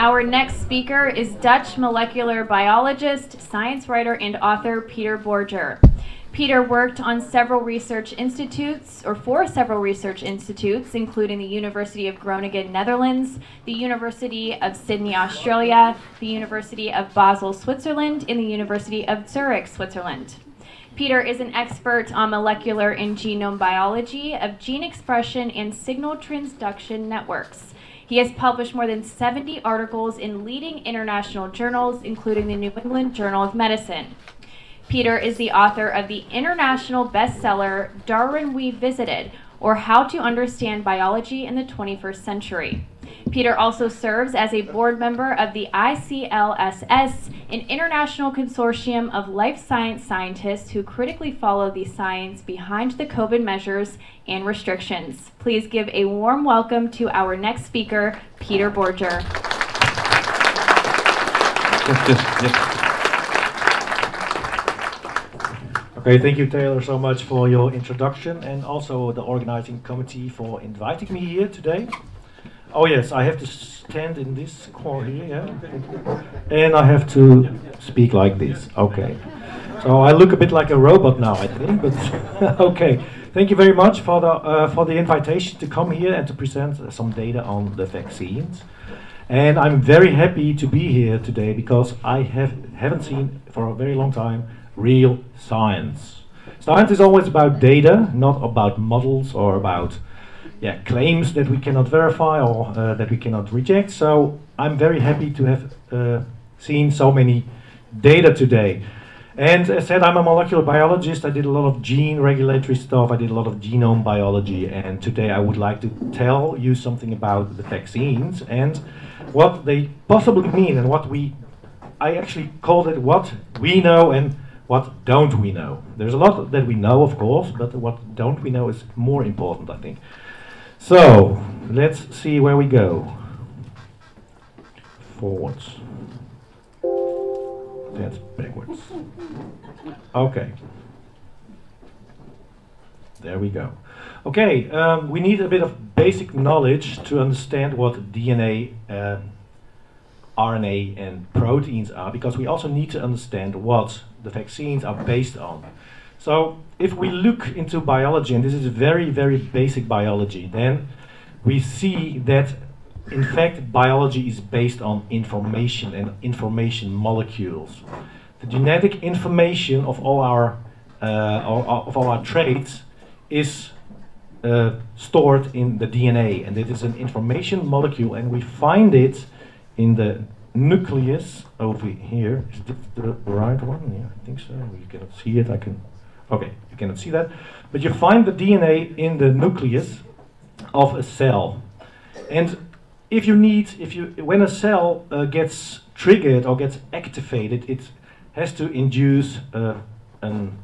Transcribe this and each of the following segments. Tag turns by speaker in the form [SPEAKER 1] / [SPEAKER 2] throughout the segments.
[SPEAKER 1] Our next speaker is Dutch molecular biologist, science writer, and author Peter Borger. Peter worked on several research institutes, or for several research institutes, including the University of Groningen, Netherlands, the University of Sydney, Australia, the University of Basel, Switzerland, and the University of Zurich, Switzerland. Peter is an expert on molecular and genome biology of gene expression and signal transduction networks. He has published more than 70 articles in leading international journals, including the New England Journal of Medicine. Peter is the author of the international bestseller Darwin Revisited, or How to Understand Biology in the 21st Century. Peter also serves as a board member of the ICLSS, an international consortium of life science scientists who critically follow the science behind the COVID measures and restrictions. Please give a warm welcome to our next speaker, Peter Borger.
[SPEAKER 2] Okay, thank you, Taylor, so much for your introduction and also the organizing committee for inviting me here today. Oh yes, I have to stand in this corner here, yeah? And I have to speak like this, okay. So I look a bit like a robot now, I think, but okay. Thank you very much for the, uh, for the invitation to come here and to present some data on the vaccines. And I'm very happy to be here today because I have, haven't seen for a very long time real science. Science is always about data, not about models or about yeah, claims that we cannot verify or uh, that we cannot reject. So I'm very happy to have uh, seen so many data today. And as I said, I'm a molecular biologist. I did a lot of gene regulatory stuff. I did a lot of genome biology. And today I would like to tell you something about the vaccines and what they possibly mean and what we, I actually called it what we know and what don't we know? There's a lot that we know, of course, but what don't we know is more important, I think. So, let's see where we go. Forwards. That's backwards. Okay. There we go. Okay, um, we need a bit of basic knowledge to understand what DNA, uh, RNA, and proteins are, because we also need to understand what the vaccines are based on. So if we look into biology, and this is very, very basic biology, then we see that in fact biology is based on information and information molecules. The genetic information of all our uh, of all our traits is uh, stored in the DNA, and it is an information molecule, and we find it in the nucleus over here. Is the right one? Yeah, I think so. You cannot see it. I can. Okay, you cannot see that. But you find the DNA in the nucleus of a cell. And if you need, if you, when a cell uh, gets triggered or gets activated, it has to induce uh, an,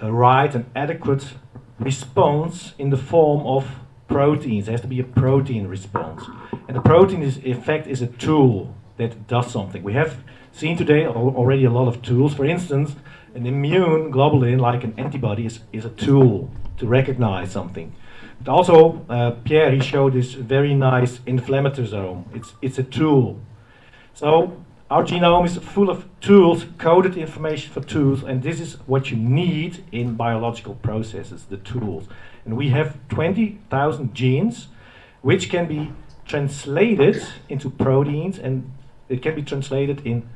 [SPEAKER 2] a right and adequate response in the form of proteins. There has to be a protein response. And the protein is, in fact, is a tool that does something. We have seen today already a lot of tools. For instance, an immune globulin, like an antibody, is, is a tool to recognize something. But also, uh, Pierre, he showed this very nice inflammasome. It's, it's a tool. So our genome is full of tools, coded information for tools, and this is what you need in biological processes, the tools. And we have 20,000 genes, which can be translated into proteins and it can be translated in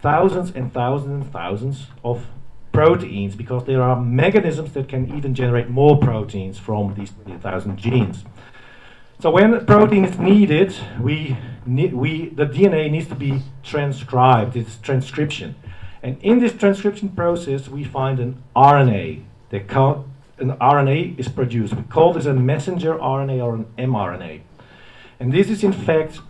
[SPEAKER 2] thousands and thousands and thousands of proteins because there are mechanisms that can even generate more proteins from these thousand genes. So when protein is needed, we, ne we, the DNA needs to be transcribed, it's transcription. And in this transcription process, we find an RNA. an RNA is produced. We call this a messenger RNA or an mRNA. And this is in fact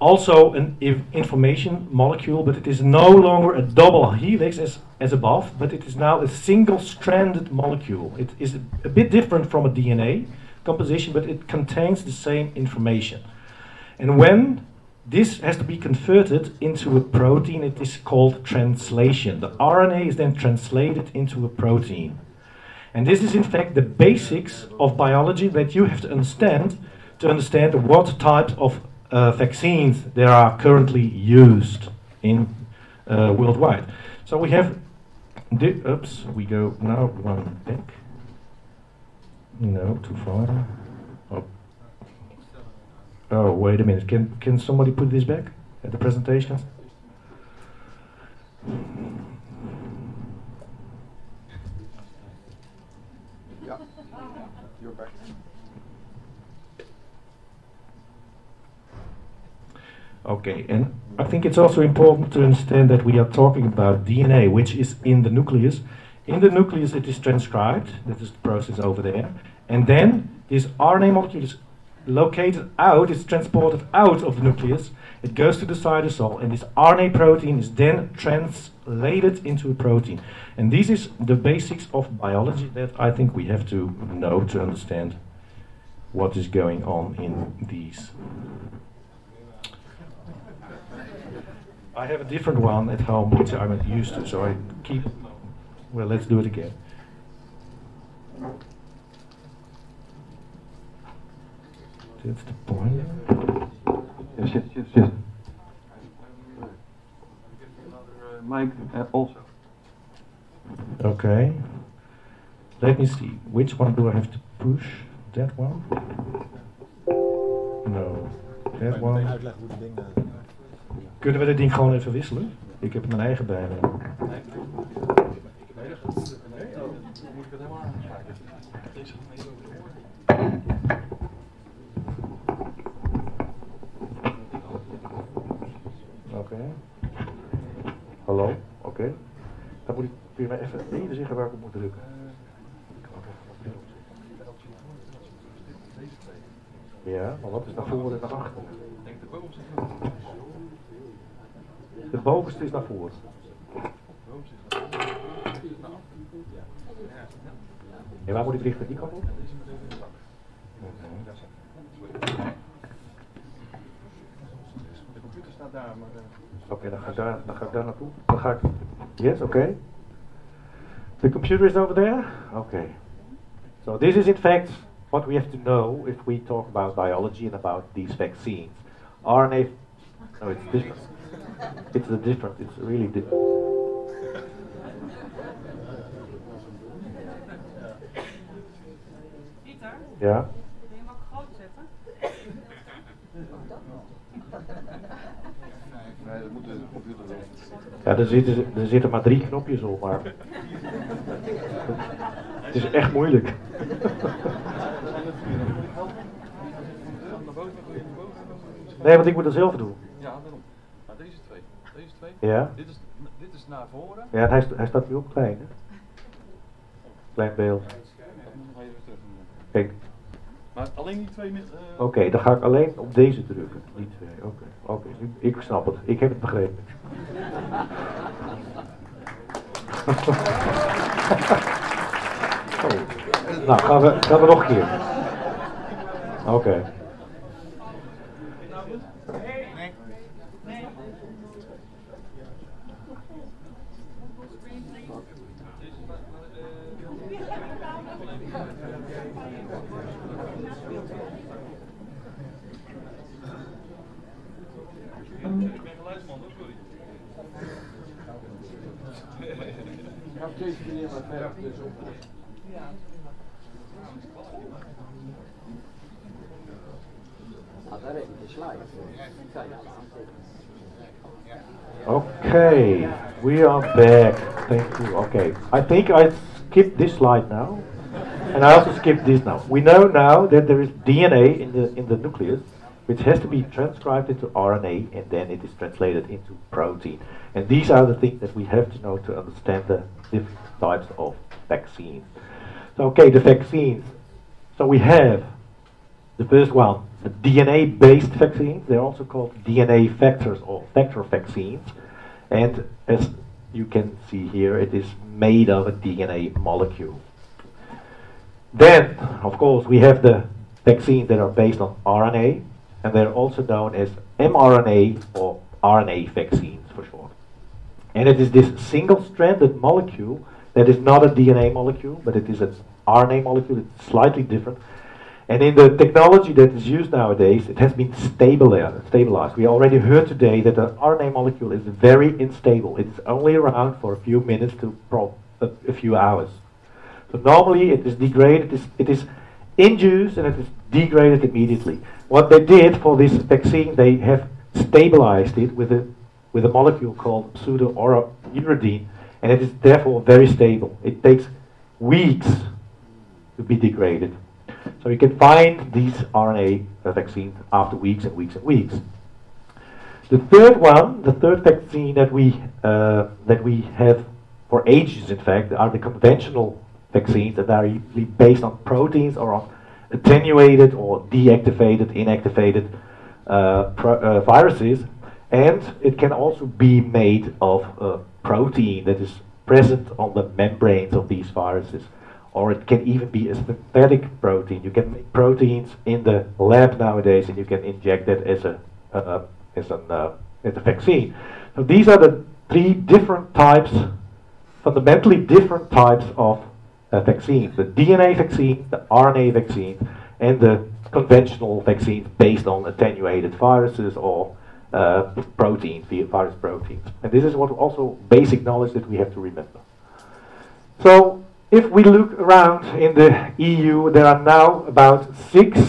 [SPEAKER 2] also an information molecule, but it is no longer a double helix as, as above, but it is now a single-stranded molecule. It is a, bit different from a DNA composition, but it contains the same information. And when this has to be converted into a protein, it is called translation. The RNA is then translated into a protein. And this is in fact the basics of biology that you have to understand to understand what types of
[SPEAKER 3] uh, vaccines that are currently used in uh, worldwide. So we have, oops, we go now one back. No, too far. Oh. oh, wait a minute. Can can somebody put this back at the presentation? Okay, and I think it's also important to understand that we are talking about DNA, which is in the nucleus. In the nucleus, it is transcribed, that is the process over there, and then this RNA molecule is located out, it's transported out of the nucleus, it goes to the cytosol, and this RNA protein is then translated into a protein. And this is the basics of biology that I think we have to know to understand what is going on in these I have a different one at home which I'm not used to, so I keep. Well, let's do it again. That's the point.
[SPEAKER 4] Yes, yes, yes, yes. Another uh, mic uh, also.
[SPEAKER 3] Okay. Let me see. Which one do I have to push? That one? No. That one? Kunnen we dit ding gewoon even wisselen? Ik heb mijn eigen bij me.
[SPEAKER 4] Moet ik het helemaal aanschakelen? Deze
[SPEAKER 3] Oké. Hallo? Oké. Dan moet ik kun je mij even, even zeggen waar ik op moet drukken. Ja, maar wat is naar voren en naar achter?
[SPEAKER 4] Ik denk de bovenste
[SPEAKER 3] De bovenste is naar voren. En waar moet ik richten? Die kant op? Oké, dan, ga ik daar, dan ga ik daar naartoe. Dan ga ik... Yes, okay. The computer is over there? Okay. So this is in fact what we have to know if we talk about biology and about these vaccines. RNA... No, it's different. It's a different, it's really different.
[SPEAKER 5] Pieter,
[SPEAKER 3] Ja?
[SPEAKER 5] wil je hem ook groot zetten?
[SPEAKER 4] Nee, dat moet de computer doen.
[SPEAKER 3] Ja, er zitten, er zitten maar drie knopjes op, maar... Het is echt moeilijk. Nee, want ik moet dat zelf doen.
[SPEAKER 4] Ja, daarom. Maar deze twee. Deze twee.
[SPEAKER 3] Ja?
[SPEAKER 4] Dit is, dit is naar voren.
[SPEAKER 3] Ja, hij, hij staat nu op klein, hè? Klein beeld. Kijk,
[SPEAKER 4] Maar alleen die twee... eh,
[SPEAKER 3] oké, dan ga ik alleen op deze drukken. Niet twee, oké. Oké, nu- ik snap het. Ik heb het begrepen. Oh. Nou, gaan we, gaan we nog een keer. Oké. Okay, we are back. Thank you. Okay, I think I skipped this slide now, and I also skipped this now. We know now that there is DNA in the in the nucleus, which has to be transcribed into RNA, and then it is translated into protein. And these are the things that we have to know to understand the different types of vaccines. So, okay, the vaccines. So we have the first one, the DNA-based vaccines. They're also called DNA vectors or vector vaccines. And as you can see here, it is made of a DNA molecule. Then, of course, we have the vaccines that are based on RNA, and they're also known as mRNA or RNA vaccines for short. And it is this single-stranded molecule that is not a DNA molecule, but it is an RNA molecule. It's slightly different. And in the technology that is used nowadays, it has been stabilized. stabilized. We already heard today that the RNA molecule is very unstable. It is only around for a few minutes to a, a, few hours. So normally it is degraded, it is, it is induced and it is degraded immediately. What they did for this vaccine, they have stabilized it with a, with a molecule called pseudouridine, and it is therefore very stable. It takes weeks to be degraded. So you can find these RNA vaccines after weeks and weeks and weeks. The third one, the third vaccine that we uh, that we have for ages, in fact, are the conventional vaccines that are usually based on proteins or on attenuated or deactivated, inactivated uh, uh, viruses, and it can also be made of a protein that is present on the membranes of these viruses or it can even be a synthetic protein. You can make proteins in the lab nowadays, and you can inject that as a uh, as an uh, as a vaccine. So these are the three different types, fundamentally different types of uh, vaccines: the DNA vaccine, the RNA vaccine, and the conventional vaccines based on attenuated viruses or uh, proteins, virus protein. And this is what also basic knowledge that we have to remember. So if we look around in the EU, there are now about six,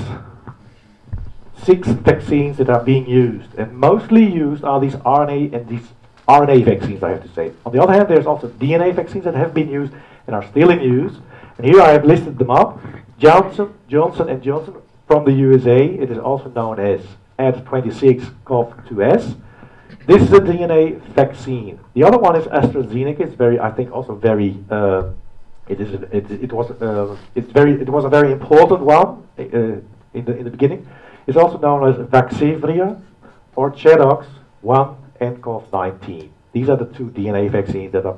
[SPEAKER 3] six vaccines that are being used. And mostly used are these RNA and these RNA vaccines, I have to say. On the other hand, there's also DNA vaccines that have been used and are still in use. And here I have listed them up. Johnson, Johnson and Johnson from the USA. It is also known as AD26-CoV2S. This is a DNA vaccine. The other one is AstraZeneca. It's very, I think, also very uh, it is it, it was uh, it's very it was a very important one uh, in the in the beginning. It's also known as Vaxzevria or ChAdOx 1 and CoV-19. These are the two DNA vaccines that are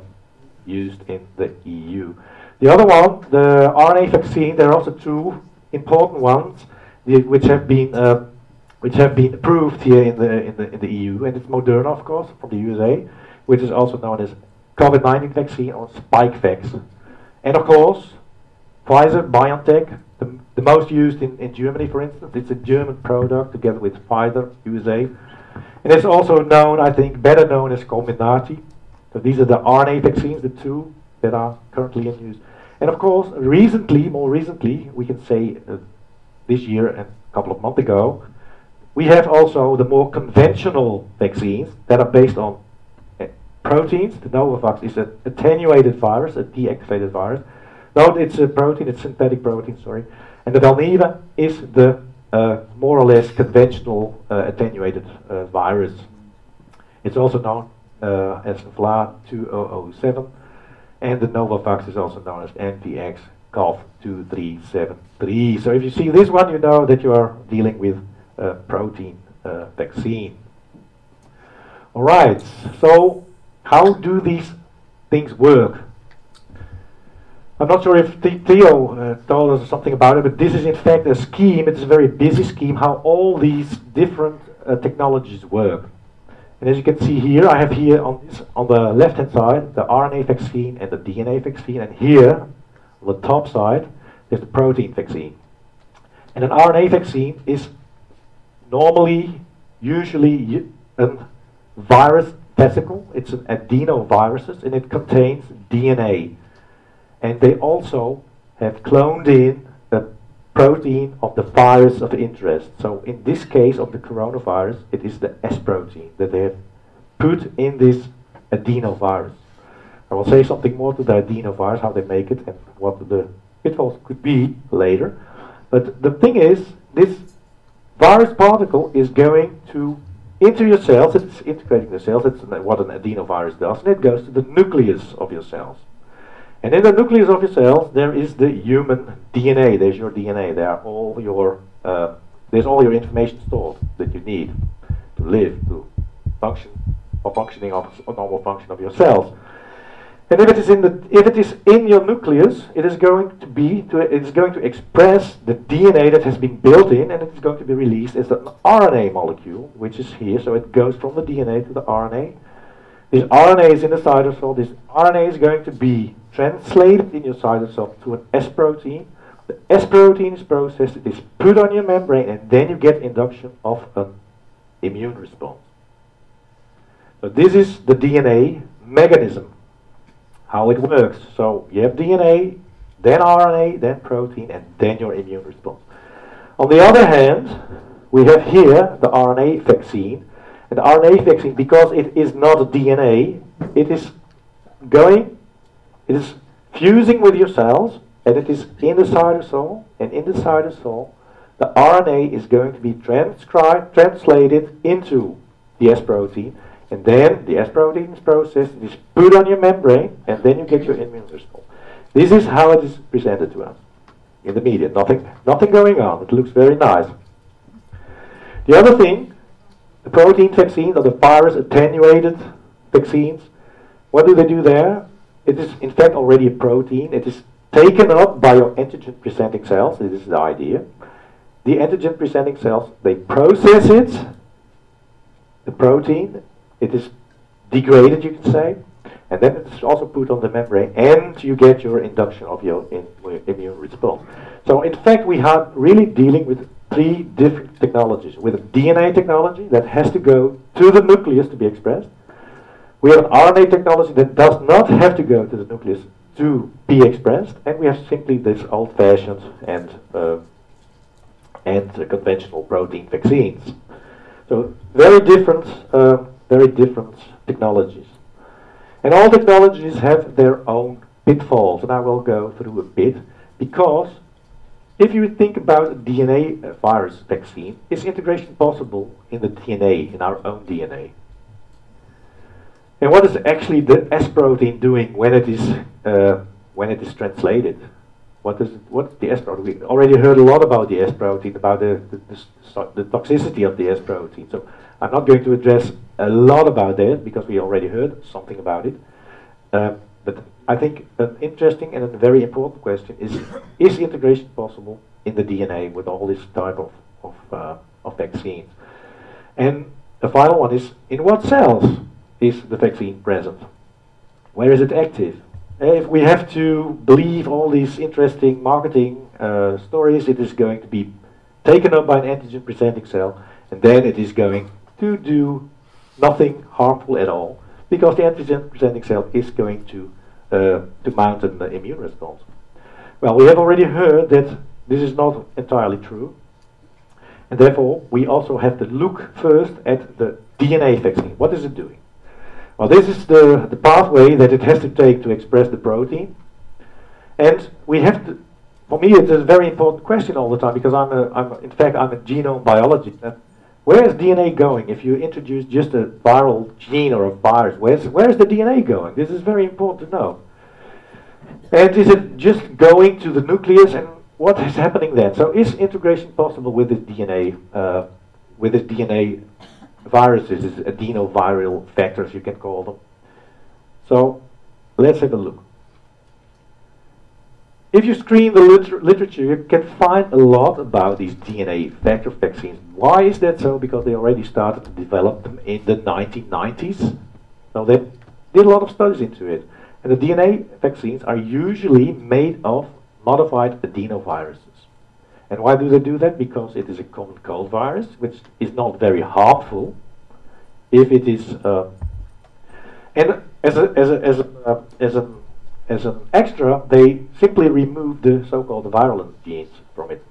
[SPEAKER 3] used in the EU. The other one, the RNA vaccine, there are also two important ones which have been uh, which have been approved here in the in the in the EU, and it's Moderna, of course, from the USA, which is also known as COVID-19 vaccine or Spikevax. And of course, Pfizer, BioNTech, the, the most used in, in Germany, for instance. It's a German product together with Pfizer, USA. And it's also known, I think, better known as Comirnaty. So these are the RNA vaccines, the two that are currently in use. And of course, recently, more recently, we can say uh, this year and a couple of months ago, we have also the more conventional vaccines that are based on proteins. The Novavax is an attenuated virus, a deactivated virus. No, it's a protein, it's synthetic protein, sorry. And the Valneva is the uh, more or less conventional uh, attenuated uh, virus. It's also known uh, as VLA2007, and the Novavax is also known as NVX CoV2373. So if you see this one, you know that you are dealing with a protein uh, vaccine. All right, so how do these things work? I'm not sure if Theo uh, told us something about it, but this is in fact a scheme, it's a very busy scheme, how all these different uh, technologies work. And as you can see here, I have here on, this, on the left hand side the RNA vaccine and the DNA vaccine, and here on the top side there's the protein vaccine. And an RNA vaccine is normally, usually, a um, virus vesicle. It's an adenovirus and it contains DNA. And they also have cloned in a protein of the virus of interest. So in this case of the coronavirus, it is the S protein that they have put in this adenovirus. I will say something more to the adenovirus, how they make it and what the pitfalls could be later. But the thing is, this virus particle is going to into your cells, it's integrating the cells, it's what an adenovirus does, and it goes to the nucleus of your cells. And in the nucleus of your cells, there is the human DNA. There's your DNA. There are all your, uh, there's all your information stored that you need to live, to function, or functioning of normal function of your cells. And if it is in the if it is in your nucleus, it is going to be to it is going to express the DNA that has been built in, and it is going to be released as an RNA molecule, which is here. So it goes from the DNA to the RNA. This RNA is in the cytosol. This RNA is going to be translated in your cytosol to an S protein, The S protein is processed, it is put on your membrane, and then you get induction of an immune response. So this is the DNA mechanism, how it works. So you have DNA, then RNA, then protein, and then your immune response. On the other hand, we have here the RNA vaccine. And the RNA vaccine, because it is not DNA, it is going, it is fusing with your cells, and it is in the cytosol, and in the cytosol, the RNA is going to be transcribed, translated into the S protein, and then the S protein is processed, it is put on your membrane, and then you get your immune response. This is how it is presented to us in the media. Nothing, nothing going on. It looks very nice. The other thing, the protein vaccines or the virus attenuated vaccines, what do they do there? It is in fact already a protein. It is taken up by your antigen presenting cells. This is the idea. The antigen presenting cells, they process it, the protein. It is degraded, you can say. And then it's also put on the membrane, and you get your induction of your in, immune response. So in fact, we are really dealing with three different technologies. With a DNA technology that has to go to the nucleus to be expressed. We have an RNA technology that does not have to go to the nucleus to be expressed, and we have simply this old-fashioned and uh, and uh, conventional protein vaccines. So very different, uh, very different technologies. And all technologies have their own pitfalls, and I will go through a bit, because if you think about DNA virus vaccine, is integration possible in the DNA, in our own DNA? And what is actually the S protein doing when it is uh, when it is translated? What is it, what's the S protein? We already heard a lot about the S protein, about the, the, the, the toxicity of the S protein. So I'm not going to address a lot about that because we already heard something about it. Um, but I think an interesting and a very important question is, is integration possible in the DNA with all this type of, of, uh, of vaccines? And the final one is, in what cells is the vaccine present? Where is it active? If we have to believe all these interesting marketing uh, stories, it is going to be taken up by an antigen presenting cell, and then it is going to do nothing harmful at all because the antigen presenting cell is going to, uh, to mount an immune response. Well, we have already heard that this is not entirely true. And therefore, we also have to look first at the DNA vaccine. What is it doing? Well, this is the, the pathway that it has to take to express the protein. And we have to, for me, it's a very important question all the time because I'm, a, I'm in fact, I'm a genome biologist. Where is DNA going if you introduce just a viral gene or a virus? Where's, where's the DNA going? This is very important to know. And is it just going to the nucleus and what is happening then? So is integration possible with this DNA, uh, with this DNA viruses, these adenoviral vectors you can call them? So let's have a look. If you screen the liter literature, you can find a lot about these DNA vector vaccines. Why is that so? Because they already started to develop them in the 1990s. So they did a lot of studies into it. And the DNA vaccines are usually made of modified adenoviruses. And why do they do that? Because it is a common cold virus, which is not very harmful if it is. Uh, and as a, as a, as a, uh, as a as an extra, they simply remove the so-called virulent genes from it.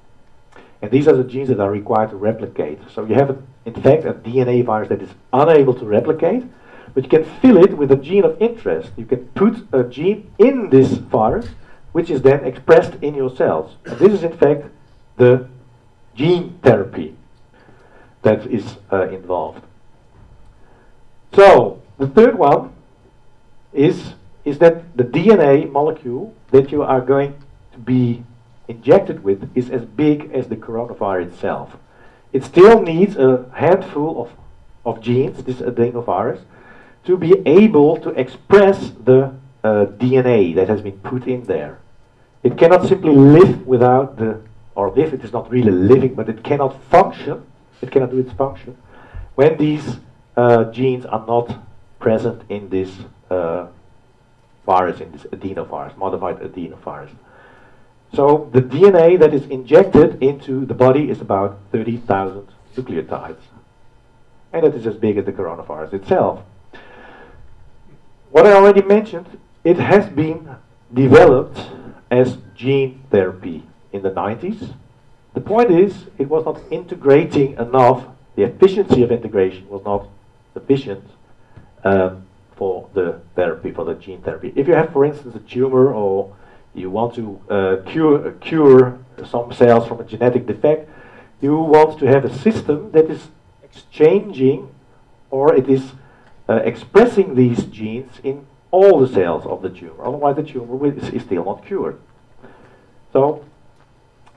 [SPEAKER 3] And these are the genes that are required to replicate. So you have, in fact, a DNA virus that is unable to replicate, but you can fill it with a gene of interest. You can put a gene in this virus, which is then expressed in your cells. And this is, in fact, the gene therapy that is uh, involved. So, the third one is is that the DNA molecule that you are going to be injected with is as big as the coronavirus itself. It still needs a handful of, of genes, this adenovirus, to be able to express the uh, DNA that has been put in there. It cannot simply live without the, or live, it is not really living, but it cannot function, it cannot do its function, when these uh, genes are not present in this uh, virus in this adenovirus, modified adenovirus. So the DNA that is injected into the body is about 30,000 nucleotides. And that is as big as the coronavirus itself. What I already mentioned, it has been developed as gene therapy in the 90s. The point is, it was not integrating enough, the efficiency of integration was not sufficient um, for the therapy, for the gene therapy. If you have, for instance, a tumor or you want to uh, cure, uh, cure some cells from a genetic defect, you want to have a system that is exchanging or it is uh, expressing these genes in all the cells of the tumor. Otherwise, the tumor is, still not cured. So,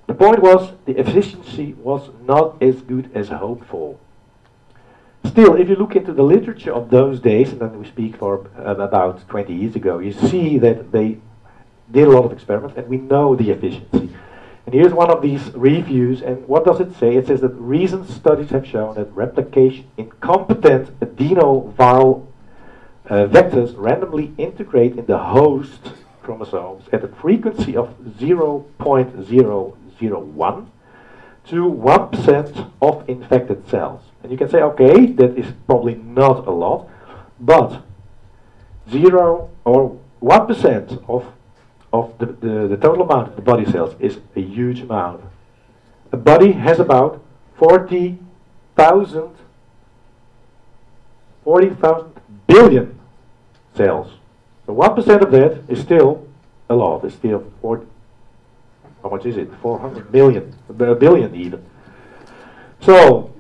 [SPEAKER 3] the point was the efficiency was not as good as hoped for. Still, if you look into the literature of those days, and then we speak for uh, about 20 years ago, you see that they did a lot of experiments, and we know the efficiency. And here's one of these reviews, and what does it say? It says that recent studies have shown that replication in competent adenoviral uh, vectors randomly integrate in the host chromosomes at a frequency of 0.001 to 1% of infected cells. And you can say, okay, that is probably not a lot, but 0 or 1% of of the, the, the total amount of the body cells is a huge amount. A body has about 40,000 40,000 billion cells. So 1% of that is still a lot. It's still 40, how much is it? 400 million, a billion even. So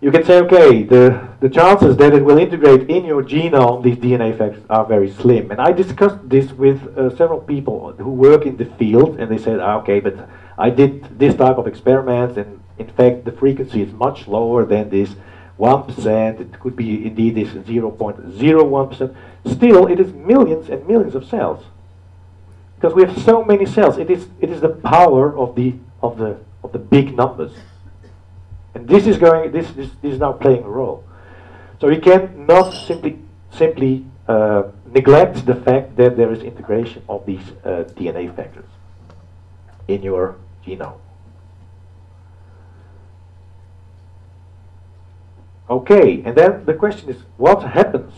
[SPEAKER 3] you can say, okay, the, the chances that it will integrate in your genome, these DNA factors, are very slim. And I discussed this with uh, several people who work in the field, and they said, ah, okay, but I did this type of experiments, and in fact, the frequency is much lower than this 1%. It could be indeed this 0.01%. Still, it is millions and millions of cells. Because we have so many cells. It is, it is the power of the, of, the, of the big numbers. And this is going. This, this, this is now playing a role. So you cannot simply simply uh, neglect the fact that there is integration of these uh, DNA factors in your genome. Okay, and then the question is, what happens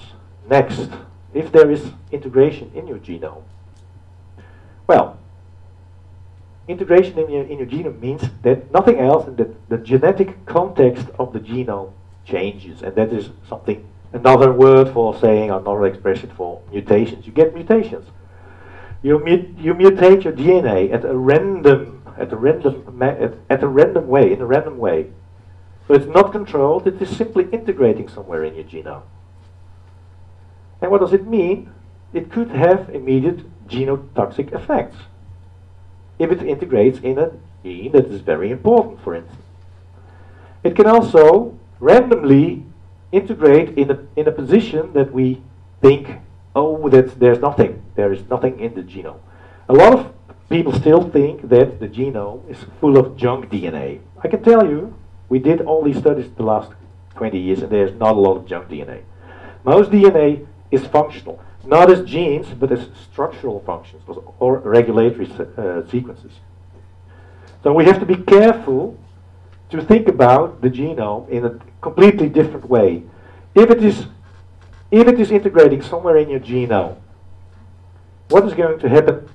[SPEAKER 3] next if there is integration in your genome? Well, integration in your, in your genome means that nothing else and that the genetic context of the genome changes. And that is something, another word for saying, another expression for mutations. You get mutations. You, mut you mutate your DNA at a random, at a random, at, at a random way, in a random way. So it's not controlled, it is simply integrating somewhere in your genome. And what does it mean? It could have immediate genotoxic effects if it integrates in a gene that is very important, for instance. It can also randomly integrate in a, in a position that we think, oh, that there's nothing. There is nothing in the genome. A lot of people still think that the genome is full of junk DNA. I can tell you, we did all these studies the last 20 years, and there's not a lot of junk DNA. Most DNA is functional not as genes, but as structural functions or regulatory uh, sequences. So we have to be careful to think about the genome in a completely different way. If it is, if it is integrating somewhere in your genome, what is going to happen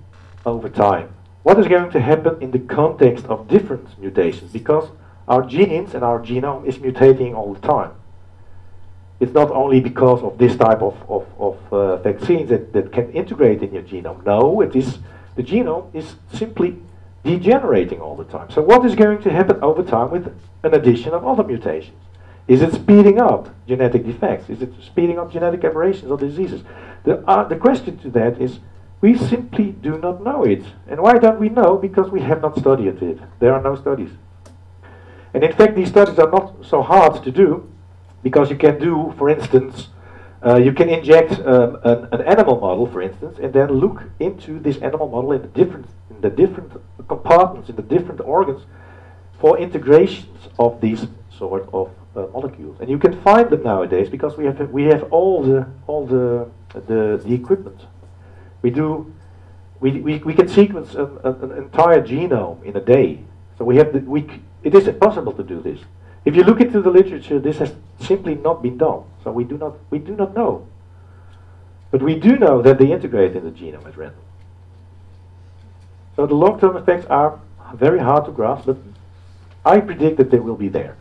[SPEAKER 3] over time? What is going to happen in the context of different mutations? Because our genes and our genome is mutating all the time it's not only because of this type of, of, of uh, vaccines that, that can integrate in your genome. No, it is the genome is simply degenerating all the time. So what is going to happen over time with an addition of other mutations? Is it speeding up genetic defects? Is it speeding up genetic aberrations or diseases? The, uh, the question to that is, we simply do not know it. And why don't we know? Because we have not studied it. There are no studies. And in fact, these studies are not so hard to do because you can do, for instance, uh, you can inject um, an, an, animal model, for instance, and then look into this animal model in the different in the different compartments in the different organs for integrations of these sort of uh, molecules. And you can find them nowadays because we have we have all the all the the, the equipment. We do we, we, we can sequence an, an, an entire genome in a day. So we have the, we, it is possible to do this. If you look into the literature, this has simply not been done. So we do not, we do not know. But we do know that they integrate in the genome at random. So the long-term effects are very hard to grasp, but I predict that they will be there.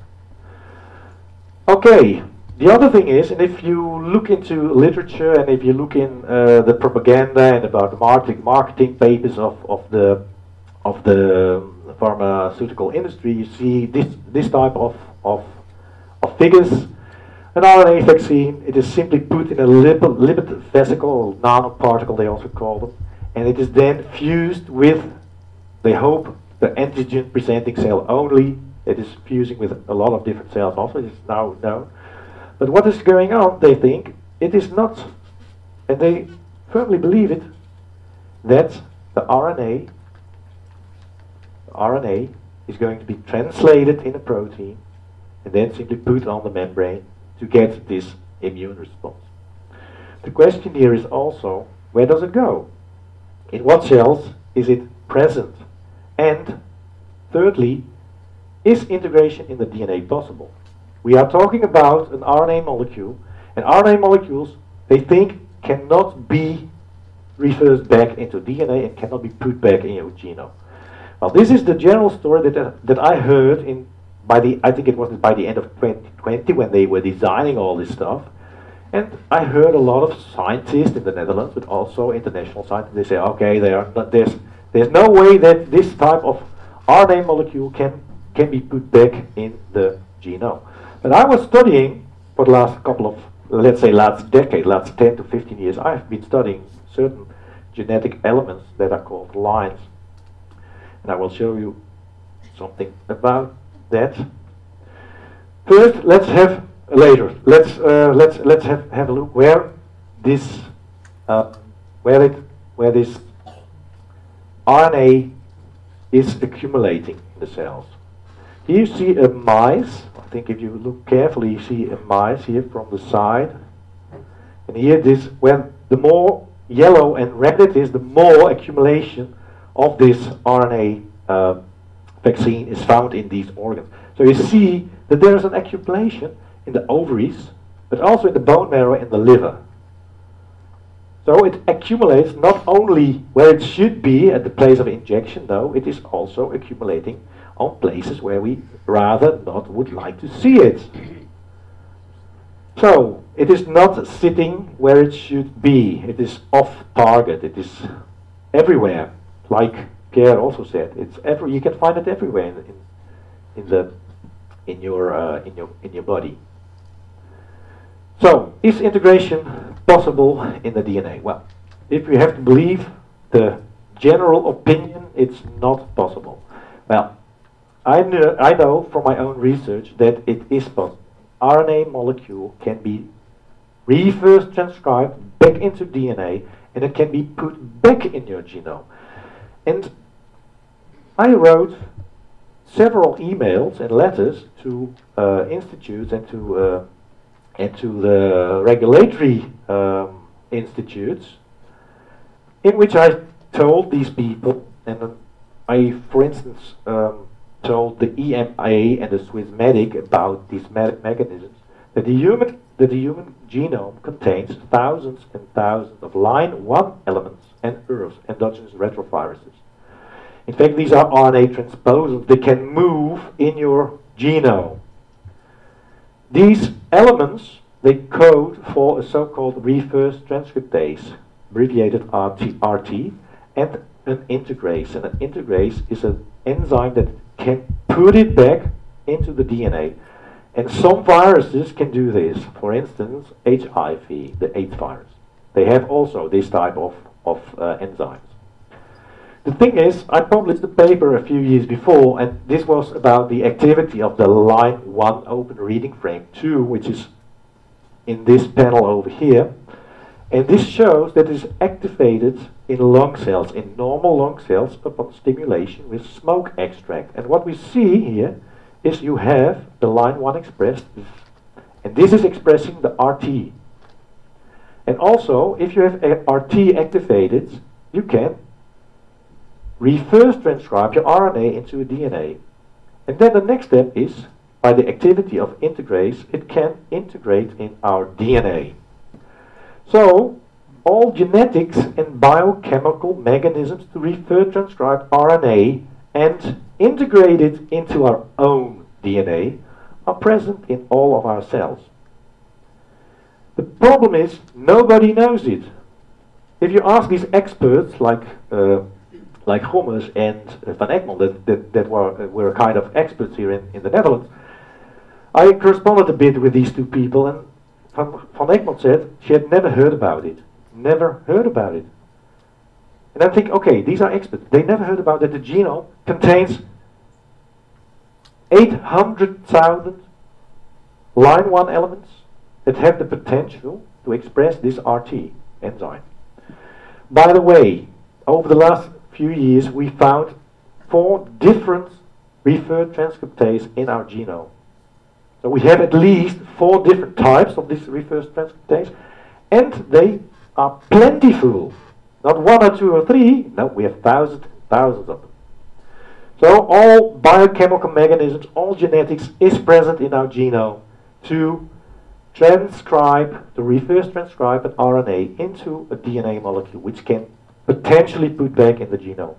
[SPEAKER 3] Okay, the other thing is, and if you look into literature and if you look in uh, the propaganda and about the marketing, marketing papers of, of the of the pharmaceutical industry, you see this this type of of, of figures. An RNA vaccine, it is simply put in a lipid, lipid vesicle, or nanoparticle they also call them, and it is then fused with, they hope, the antigen presenting cell only. It is fusing with a lot of different cells also, it is now known. But what is going on, they think, it is not, and they firmly believe it, that the RNA, the RNA is going to be translated in a protein and then simply put on the membrane to get this immune response. The question here is also, where does it go? In what cells is it present? And thirdly, is integration in the DNA possible? We are talking about an RNA molecule, and RNA molecules, they think, cannot be reversed back into DNA and cannot be put back in your genome. Well, this is the general story that, uh, that I heard in by the I think it wasn't by the end of 2020 when they were designing all this stuff. And I heard a lot of scientists in the Netherlands, but also international scientists. They say, okay, there's there's no way that this type of RNA molecule can can be put back in the genome. But I was studying for the last couple of, let's say, last decade, last 10 to 15 years. I've been studying certain genetic elements that are called lines, and I will show you something about that. First, let's have later. Let's uh, let's let's have have a look where this uh, where it where this RNA is accumulating in the cells. Here you see a mice. I think if you look carefully, you see a mice here from the side. And here this, when the more yellow and red it is, the more accumulation of this RNA uh, vaccine is found in these organs. So you see that there is an accumulation in the ovaries, but also in the bone marrow and the liver. So it accumulates not only where it should be at the place of injection, though, it is also accumulating on places where we rather not would like to see it. So it is not sitting where it should be. It is off target. It is everywhere, like Pierre also said. It's every you can find it everywhere in, in, in the in your uh, in your in your body. So is integration possible in the DNA? Well, if we have to believe the general opinion, it's not possible. Well, I know, I know from my own research that it is possible. RNA molecule can be reverse transcribed back into DNA and it can be put back in your genome. And I wrote several emails and letters to uh, institutes and to uh, and to the regulatory um, institutes, in which I told these people, and I, for instance, um, told the EMA and the Swiss Medic about these me mechanisms, that the human that the human genome contains thousands and thousands of line 1 elements and ERVs, endogenous retroviruses. In fact, these are RNA transposons that can move in your genome. These elements, they code for a so-called reverse transcriptase, abbreviated RT, RT, and an integrase. And an integrase is an enzyme that can put it back into the DNA. And some viruses can do this. For instance, HIV, the AIDS virus. They have also this type of, of uh, enzymes. The thing is, I published a paper a few years before, and this was about the activity of the line 1 open reading frame 2, which is in this panel over here. And this shows that it is activated in lung cells, in normal lung cells, upon stimulation with smoke extract. And what we see here is you have the line 1 expressed, and this is expressing the RT. And also, if you have RT activated, you can reverse transcribe your RNA into a DNA. And then the next step is, by the activity of integrase, it can integrate in our DNA. So, all genetics and biochemical mechanisms to reverse transcribe RNA and integrate it into our own DNA are present in all of our cells. The problem is nobody knows it. If you ask these experts like uh, like Gommers and uh, Van Egmond that, that, that were, uh, were kind of experts here in, in the Netherlands, I corresponded a bit with these two people and Van, Van Egmond said she had never heard about it. Never heard about it. And I think, okay, these are experts. They never heard about that the genome contains 800,000 line 1 elements that have the potential to express this RT enzyme. By the way, over the last few years, we found four different reverse transcriptase in our genome. So we have at least four different types of this reverse transcriptase, and they are plentiful. Not one or two or three, no, we have thousands, thousands of them. So all biochemical mechanisms, all genetics is present in our genome to transcribe, to reverse transcribe an RNA into a DNA molecule, which can potentially put back in the genome.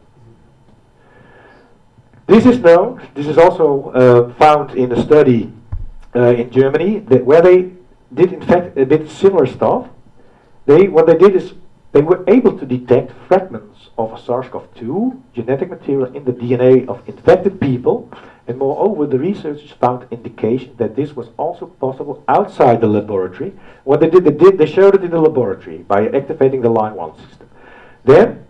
[SPEAKER 3] This is known, this is also uh, found in a study uh, in Germany, that where they did in fact a bit similar stuff. They, what they did is they were able to detect fragments of SARS-CoV-2 genetic material in the DNA of infected people, and moreover, the researchers found indication that this was also possible outside the laboratory. What they did, they did, they showed it in the laboratory by activating the line one system. Then,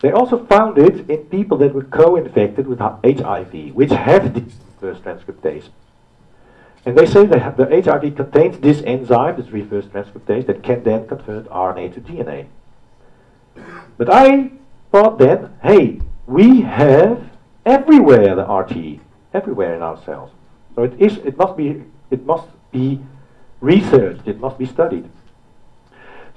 [SPEAKER 3] they also found it in people that were co-infected with HIV, which have the reverse transcriptase. And they say that the HIV contains this enzyme, this reverse transcriptase, that can then convert RNA to DNA. But I thought then, hey, we have everywhere the RT, everywhere in our cells. So it is, it must be, it must be researched, it must be studied.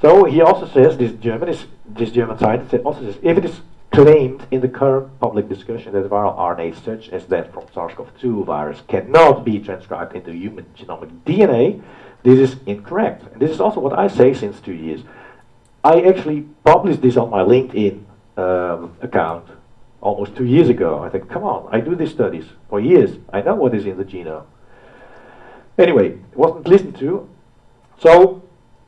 [SPEAKER 3] So he also says, this German, is, this German scientist also says, if it is claimed in the current public discussion that viral RNA such as that from SARS-CoV-2 virus cannot be transcribed into human genomic DNA, this is incorrect. And this is also what I say since two years. I actually published this on my LinkedIn um, account almost two years ago. I think, come on, I do these studies for years. I know what is in the genome. Anyway, it wasn't listened to. So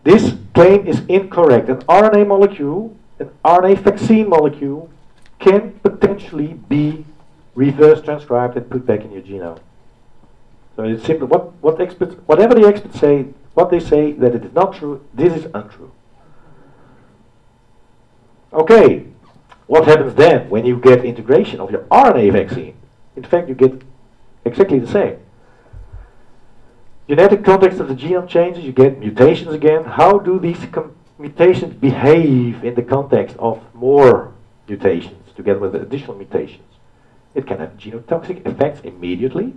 [SPEAKER 3] this claim is incorrect. An RNA molecule, an RNA vaccine molecule, can potentially be reverse transcribed and put back in your genome. So it's simple. What, what experts, whatever the experts say, what they say that it is not true, this is untrue. Okay, what happens then when you get integration of your RNA vaccine? In fact, you get exactly the same. Genetic context of the genome changes, you get mutations again. How do these mutations behave in the context of more mutations together with additional mutations? It can have genotoxic effects immediately.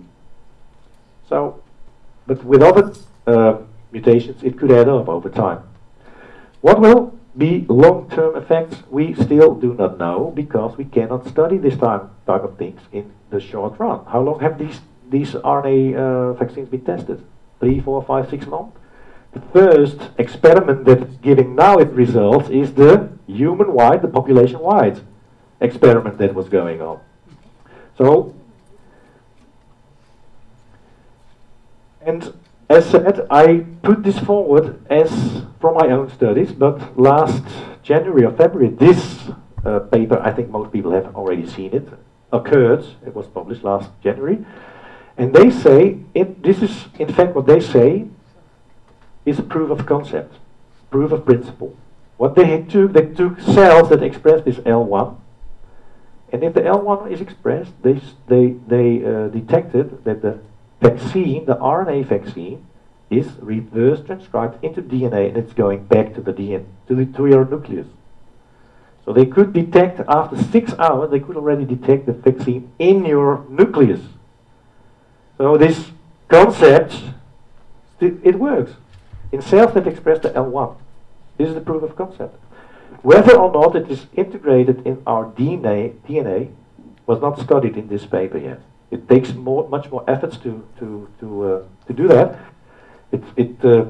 [SPEAKER 3] So, but with other uh, mutations, it could add up over time. What will be long-term effects? We still do not know because we cannot study this time, type of things in the short run. How long have these, these RNA uh, vaccines been tested? Three, four, five, six months? The first experiment that's giving now its results is the human-wide, the population-wide experiment that was going on. So, and as said, I put this forward as from my own studies, but last January or February, this uh, paper, I think most people have already seen it, occurred. It was published last January. And they say, it, this is in fact what they say is a proof of concept, proof of principle. What they took, they took cells that express this L1, and if the L1 is expressed, they, they, they uh, detected that the vaccine, the RNA vaccine, is reverse transcribed into DNA and it's going back to the DNA, to, the, to your nucleus. So they could detect, after six hours, they could already detect the vaccine in your nucleus. So this concept, it works. In cells that express the L1. This is the proof of concept. Whether or not it is integrated in our DNA, DNA was not studied in this paper yet. It takes more, much more efforts to, to, to, uh, to do that. It, it, uh,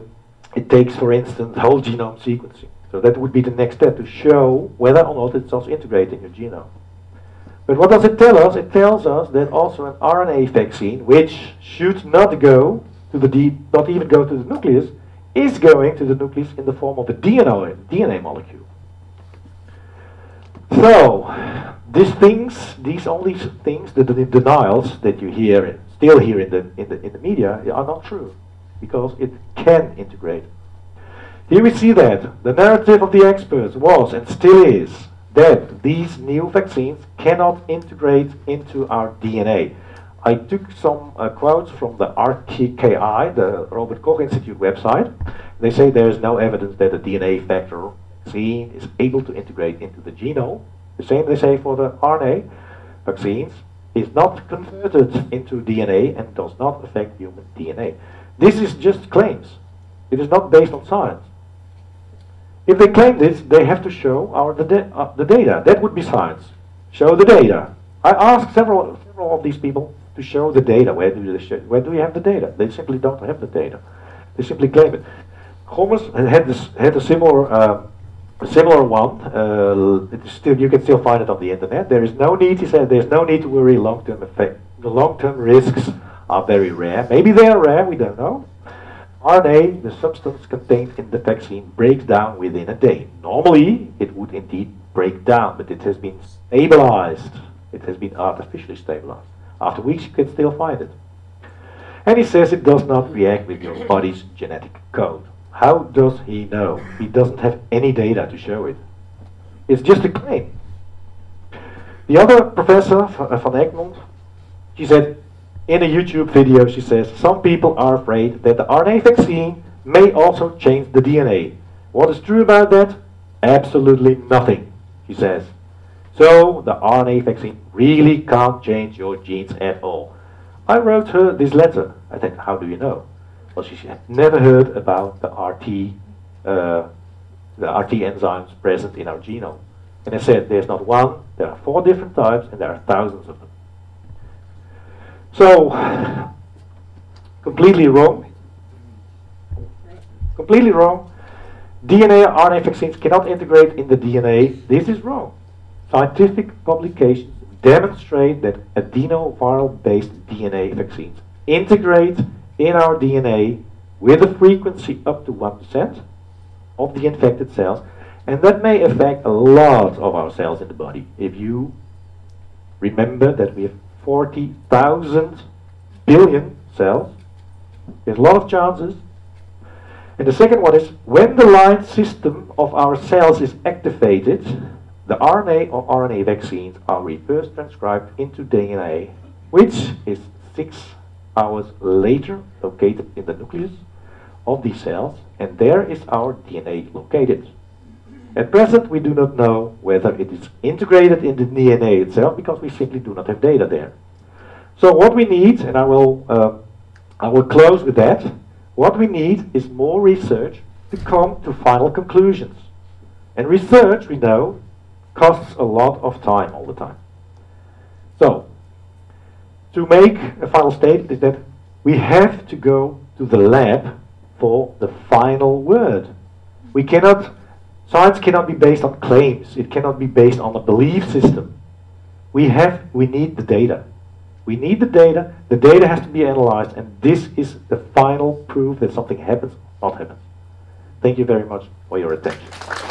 [SPEAKER 3] it takes, for instance, whole genome sequencing. So that would be the next step to show whether or not it's also integrated in your genome. But what does it tell us? It tells us that also an RNA vaccine, which should not go to the not even go to the nucleus, is going to the nucleus in the form of a DNA, DNA molecule. So, these things, these all these things, the, the denials that you hear, and still hear in the, in the in the media, are not true, because it can integrate. Here we see that the narrative of the experts was and still is that these new vaccines cannot integrate into our DNA. I took some uh, quotes from the RTKI, the Robert Koch Institute website. They say there is no evidence that a DNA vector vaccine is able to integrate into the genome. The same they say for the RNA vaccines is not converted into DNA and does not affect human DNA. This is just claims. It is not based on science. If they claim this, they have to show our the, uh, the data. That would be science. Show the data. I asked several several of these people to show the data. Where do they where do we have the data? They simply don't have the data. They simply claim it. Gommers had had a similar uh, a similar one. Uh, still you can still find it on the internet. There is no need. He said there's no need to worry. Long term effect. The long term risks are very rare. Maybe they are rare. We don't know. RNA, the substance contained in the vaccine, breaks down within a day. Normally, it would indeed break down, but it has been stabilized. It has been artificially stabilized. After weeks, you can still find it. And he says it does not react with your body's genetic code. How does he know? He doesn't have any data to show it. It's just a claim. The other professor, Van Egmond, she said, in a YouTube video, she says, some people are afraid that the RNA vaccine may also change the DNA. What is true about that? Absolutely nothing, she says. So the RNA vaccine really can't change your genes at all. I wrote her this letter. I said, how do you know? Well, she had never heard about the RT, uh, the RT enzymes present in our genome. And I said, there's not one, there are four different types, and there are thousands of them. So, completely wrong. Completely wrong. DNA RNA vaccines cannot integrate in the DNA. This is wrong. Scientific publications demonstrate that adenoviral-based DNA vaccines integrate in our DNA with a frequency up to 1% of the infected cells, and that may affect a lot of our cells in the body. If you remember that we have 40,000 billion cells. There's a lot of chances. And the second one is when the line system of our cells is activated, the RNA or RNA vaccines are reverse transcribed into DNA, which is six hours later located in the nucleus of these cells, and there is our DNA located. At present, we do not know whether it is integrated in the DNA itself because we simply do not have data there. So what we need, and I will, uh, I will close with that, what we need is more research to come to final conclusions. And research, we know, costs a lot of time all the time. So, to make a final statement is that we have to go to the lab for the final word. We cannot Science cannot be based on claims. It cannot be based on a belief system. We have, we need the data. We need the data. The data has to be analyzed, and this is the final proof that something happens, not happens. Thank you very much for your attention.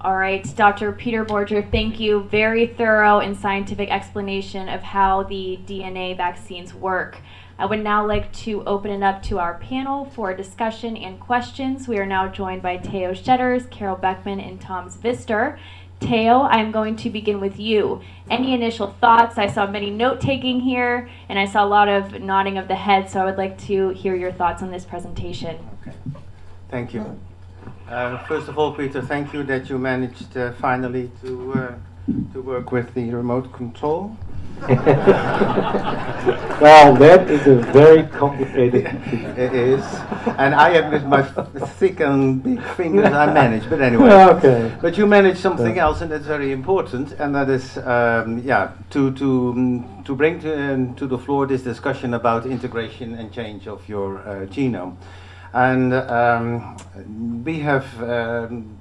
[SPEAKER 1] All right, Dr. Peter Borger, thank you. Very thorough and scientific explanation of how the DNA vaccines work. I would now like to open it up to our panel for discussion and questions. We are now joined by Theo Schetters, Karel Beckman, and Tom Zvister. Theo, I'm going to begin with you. Any initial thoughts? I saw many note taking here, and I saw a lot of nodding of the head, so I would like to hear your thoughts on this presentation.
[SPEAKER 6] Okay. Thank you. Uh, first of all, Peter, thank you that you managed uh, finally to uh, to work with the remote control.
[SPEAKER 3] well, that is a very complicated.
[SPEAKER 6] it is, and I have with my thick and big fingers I manage. But anyway,
[SPEAKER 3] okay.
[SPEAKER 6] But you manage something else, and that's very important, and that is, um, yeah, to to um, to bring to, um, to the floor this discussion about integration and change of your uh, genome, and um, we have. Um,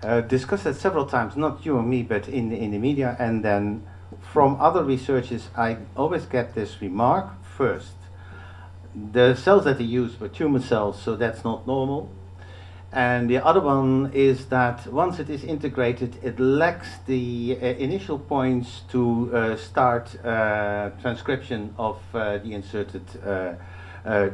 [SPEAKER 6] uh, discussed it several times, not you and me, but in the, in the media, and then from other researchers, I always get this remark first. The cells that they use were tumor cells, so that's not normal. And the other one is that once it is integrated, it lacks the uh, initial points to uh, start uh, transcription of uh, the inserted uh, uh,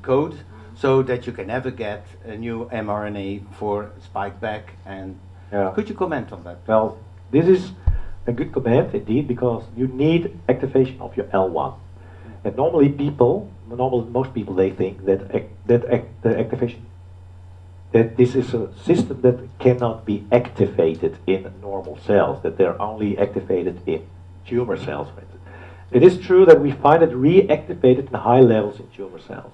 [SPEAKER 6] code so that you can ever get a new mRNA for spike back. And
[SPEAKER 3] yeah.
[SPEAKER 6] could you comment on that?
[SPEAKER 3] Well, this is a good command indeed because you need activation of your L1. And normally people, normal, most people, they think that ac that the activation that this is a system that cannot be activated in normal cells, that they're only activated in tumor cells. It is true that we find it reactivated in high levels in tumor cells.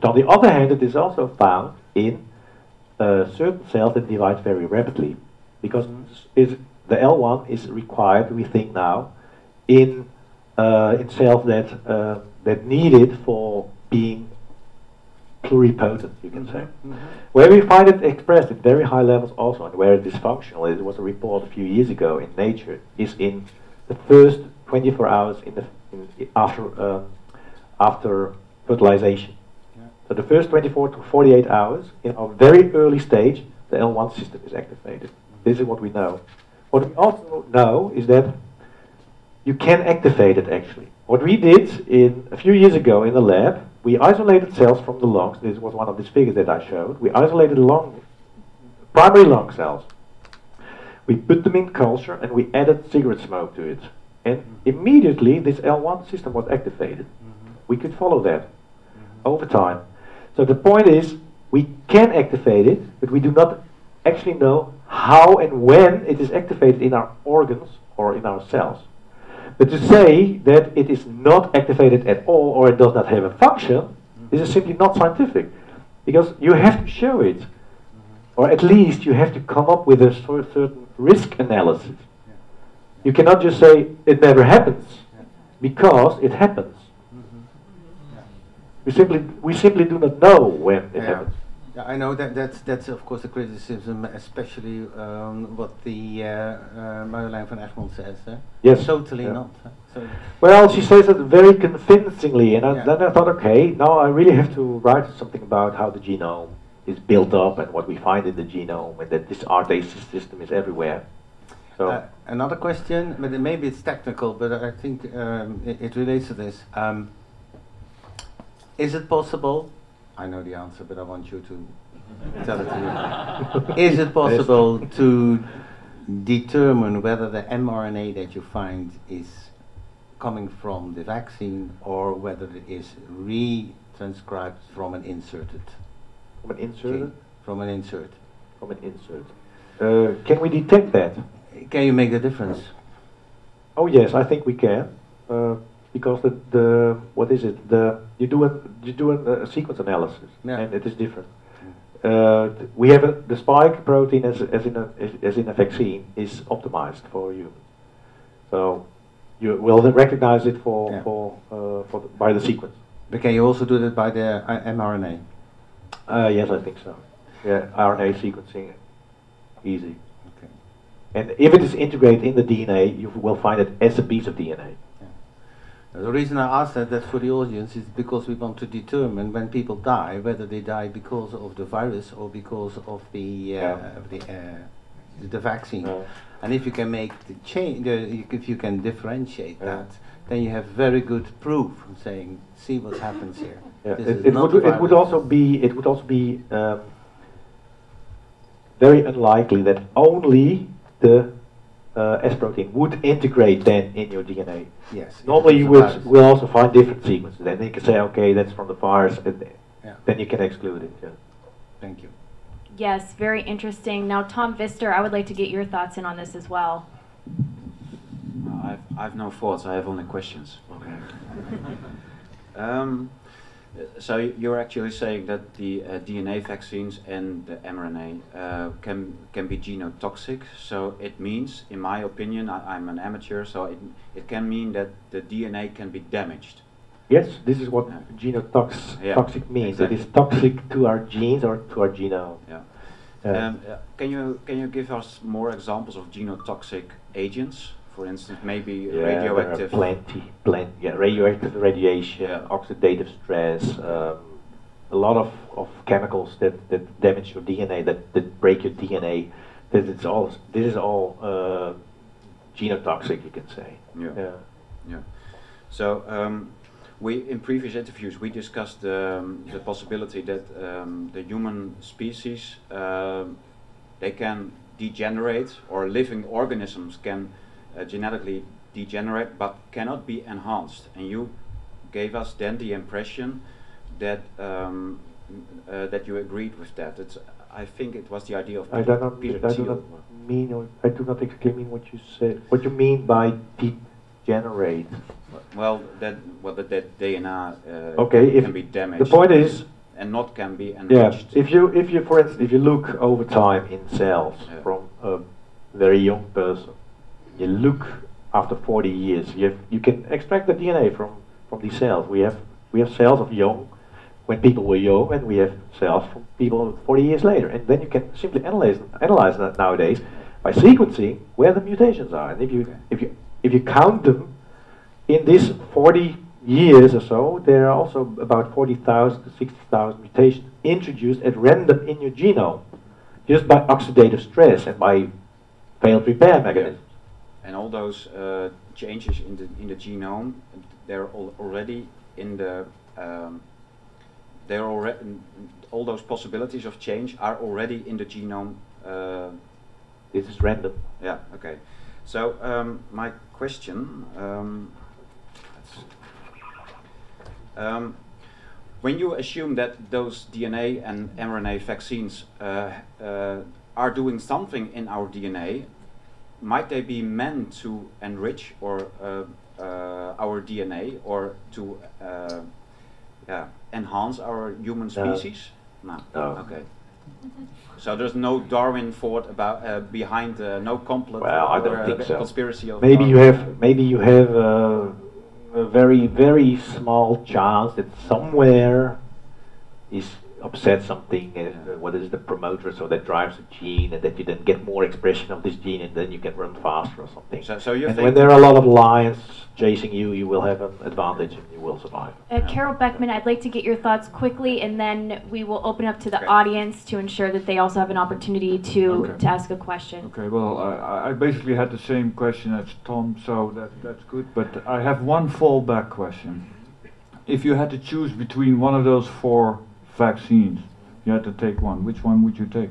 [SPEAKER 3] But on the other hand, it is also found in uh, certain cells that divide very rapidly because mm the L1 is required, we think now, in uh, in cells that uh, that need it for being pluripotent, you can mm -hmm. say. Mm -hmm. Where we find it expressed at very high levels also, and where it is functional, it was a report a few years ago in Nature, is in the first 24 hours in the in, after um, after fertilization. Yeah. So the first 24 to 48 hours, in a very early stage, the L1 system is activated. Mm -hmm. This is what we know. What we also know is that you can activate it actually. What we did in a few years ago in the lab, we isolated cells from the lungs. This was one of these figures that I showed. We isolated lung, primary lung cells. We put them in culture and we added cigarette smoke to it. And immediately this L1 system was activated. Mm -hmm. We could follow that mm -hmm. over time. So the point is, we can activate it, but we do not actually know how and when it is activated in our organs or in our cells. But to say that it is not activated at all or it does not have a function, this is simply not scientific. Because you have to show it. Or at least you have to come up with a certain risk analysis. You cannot just say it never happens, because it happens. Mm-hmm. We simply, we simply do not know when it yeah. happens.
[SPEAKER 6] Yeah, I know that that's that's of course a criticism, especially um, what the uh, uh, Marjolein van Egmond says. Eh?
[SPEAKER 3] Yes.
[SPEAKER 6] Totally
[SPEAKER 3] yeah.
[SPEAKER 6] not. So
[SPEAKER 3] well, she says it very convincingly, and I, yeah. then I thought, okay, now I really have to write something about how the genome is built up and what we find in the genome, and that this RNA system is everywhere.
[SPEAKER 6] So uh, another question, but maybe it's technical, but I think um, it, it, relates to this. Um, is it possible I know the answer, but I want you to tell it to me. Is it possible to determine whether the mRNA that you find is coming from the vaccine or whether it is retranscribed from an inserted?
[SPEAKER 3] From an inserted?
[SPEAKER 6] From an insert.
[SPEAKER 3] From an insert. Uh, can we detect that?
[SPEAKER 6] Can you make the difference?
[SPEAKER 3] Oh yes, I think we can. Uh, because the, the what is it the you do a you do a, a sequence analysis yeah. and it is different. Uh, we have a, the spike protein as, as in a as, as, in a vaccine is optimized for humans, so you will recognize it for yeah. for uh, for the, by the sequence.
[SPEAKER 6] But can you also do that by the uh, mRNA?
[SPEAKER 3] Uh, yes, I think so. Yeah, RNA sequencing, easy. Okay. And if it is integrated in the DNA, you will find it as a piece of DNA.
[SPEAKER 6] The reason I ask that, that for the audience is because we want to determine when people die whether they die because of the virus or because of the uh, yeah. the, uh, the vaccine. Yeah. And if you can make the change, if you can differentiate yeah. that, then you have very good proof saying, see what happens here.
[SPEAKER 3] It, it, would, it would also be it would also be um, very unlikely that only the uh, S protein would integrate then in your DNA.
[SPEAKER 6] Yes.
[SPEAKER 3] Normally you
[SPEAKER 6] would
[SPEAKER 3] will,
[SPEAKER 6] virus.
[SPEAKER 3] will also find different sequences. Then you can say, okay, that's from the virus, and
[SPEAKER 6] Yeah.
[SPEAKER 3] then you can exclude it. Yeah.
[SPEAKER 6] Thank you.
[SPEAKER 1] Yes, very interesting. Now, Tom Vister, I would like to get your thoughts in on this as well.
[SPEAKER 7] Uh, I've, I've no thoughts, I have only questions. Okay. um, so you're actually saying that the uh, DNA vaccines and the mRNA uh, can can be genotoxic. So it means, in my opinion, I, I'm an amateur, so it, it can mean that the DNA can be damaged.
[SPEAKER 3] Yes, this is what
[SPEAKER 7] Yeah.
[SPEAKER 3] genotox
[SPEAKER 7] Yeah,
[SPEAKER 3] toxic means.
[SPEAKER 7] exactly.
[SPEAKER 3] It is toxic to our genes or to our genome.
[SPEAKER 7] Yeah.
[SPEAKER 3] Yeah.
[SPEAKER 7] Um, uh, can you can you give us more examples of genotoxic agents? For instance, maybe
[SPEAKER 3] Yeah,
[SPEAKER 7] radioactive.
[SPEAKER 3] Plenty, plenty. Yeah, radioactive radiation,
[SPEAKER 7] Yeah.
[SPEAKER 3] oxidative stress, um, a lot of, of chemicals that, that damage your DNA, that, that break your DNA. That it's all. This is all uh, genotoxic, you can say.
[SPEAKER 7] Yeah.
[SPEAKER 3] Yeah.
[SPEAKER 7] Yeah. So um, we in previous interviews we discussed um, the possibility that um, the human species um, they can degenerate or living organisms can uh, genetically degenerate but cannot be enhanced. And you gave us then the impression that um, uh, that you agreed with that. It's I think it was the idea of Peter, I
[SPEAKER 3] do not.
[SPEAKER 7] Peter
[SPEAKER 3] I do not mean. Or, I do not exactly mean what you said. What you mean by degenerate?
[SPEAKER 7] Well, that well that, DNA uh,
[SPEAKER 3] Okay, if
[SPEAKER 7] can be damaged.
[SPEAKER 3] the point is,
[SPEAKER 7] and not can be
[SPEAKER 3] Yeah,
[SPEAKER 7] enriched.
[SPEAKER 3] if you if you for instance if you look over time in cells
[SPEAKER 7] Yeah.
[SPEAKER 3] from a very young person, you look after 40 years, you have, you can extract the DNA from from these cells. We have we have cells of young when people were young, and we have cells from people 40 years later, and then you can simply analyze analyze that nowadays by sequencing where the mutations are, and if you if you if you count them in this 40 years or so, there are also about 40,000 to 60,000 mutations introduced at random in your genome, just by oxidative stress and by failed repair mechanisms.
[SPEAKER 7] And all those uh, changes in the in the genome, they're al- already in the um, they're already all those possibilities of change are already in the genome. Uh,
[SPEAKER 3] This is random.
[SPEAKER 7] yeah. Okay. So um, my question. Um, um, when you assume that those DNA and mRNA vaccines uh, uh, are doing something in our DNA, might they be meant to enrich or uh, uh, our DNA or to uh, yeah, enhance our human species? No.
[SPEAKER 3] No.
[SPEAKER 7] Okay. So there's no Darwin thought about uh, behind uh, no complot
[SPEAKER 3] Well, I don't think so.
[SPEAKER 7] conspiracy of
[SPEAKER 3] Maybe you have maybe you have uh, a very very small chance that somewhere is upset something. Uh, what is the promoter? So that drives a gene, and that you then get more expression of this gene, and then you can run faster or something.
[SPEAKER 7] So, so you
[SPEAKER 3] and when there are a lot of lions chasing you, you will have an advantage and you will survive.
[SPEAKER 1] Uh, Karel Beckman, I'd like to get your thoughts quickly, and then we will open up to the
[SPEAKER 7] Okay.
[SPEAKER 1] audience to ensure that they also have an opportunity to,
[SPEAKER 4] Okay.
[SPEAKER 1] to ask a question.
[SPEAKER 4] Okay, well, I, I basically had the same question as Tom, so that, that's good. But I have one fallback question. If you had to choose between one of those four vaccines, you had to take one. Which one would you take?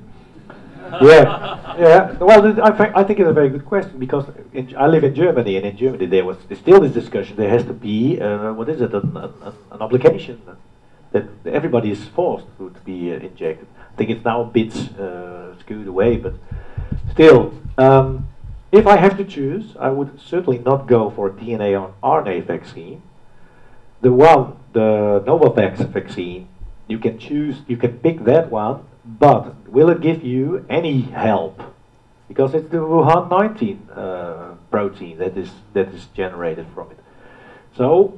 [SPEAKER 3] yeah, yeah. Well, I, thi- I think it's a very good question because in, I live in Germany, and in Germany there was still this discussion. There has to be uh, what is it, an, an, an obligation that everybody is forced to, to be uh, injected. I think it's now a bit uh, skewed away, but still, um, if I have to choose, I would certainly not go for a DNA or RNA vaccine. The one, the Novavax vaccine, you can choose, you can pick that one, but will it give you any help? Because it's the Wuhan 19 uh, protein that is that is generated from it. So,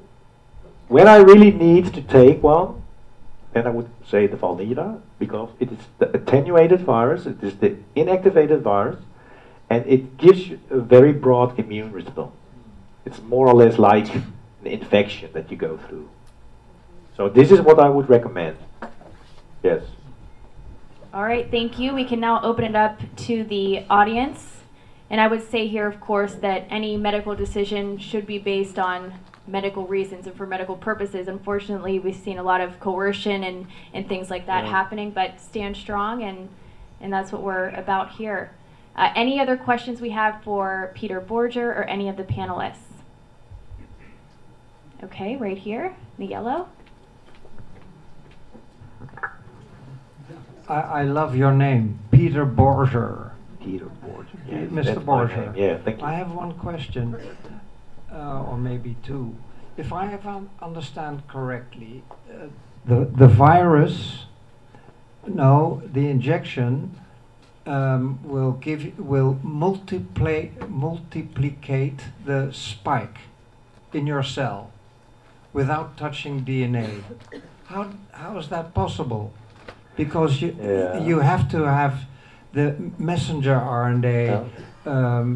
[SPEAKER 3] when I really need to take one, then I would say the Valneva, because it is the attenuated virus, it is the inactivated virus, and it gives you a very broad immune response. It's more or less like an infection that you go through. So this is what I would recommend. Yes.
[SPEAKER 1] All right, thank you. We can now open it up to the audience. And I would say here, of course, that any medical decision should be based on medical reasons and for medical purposes. Unfortunately, we've seen a lot of coercion and, and things like that
[SPEAKER 3] Yeah.
[SPEAKER 1] happening, but stand strong, and, and that's what we're about here. Uh, any other questions we have for Peter Borger or any of the panelists? Okay, right here, the yellow.
[SPEAKER 8] I, I love your name, Peter Borger.
[SPEAKER 3] Peter Borger. Yes,
[SPEAKER 8] Mr. Borger.
[SPEAKER 3] Yeah, thank you.
[SPEAKER 8] I have one question, uh, or maybe two. If I have un- understand correctly, uh, the the virus, no, the injection um, will give will multiply multiplicate the spike in your cell without touching DNA. How how is that possible? Because you
[SPEAKER 3] Yeah.
[SPEAKER 8] you have to have the messenger RNA.
[SPEAKER 3] Ja.
[SPEAKER 8] Ehm,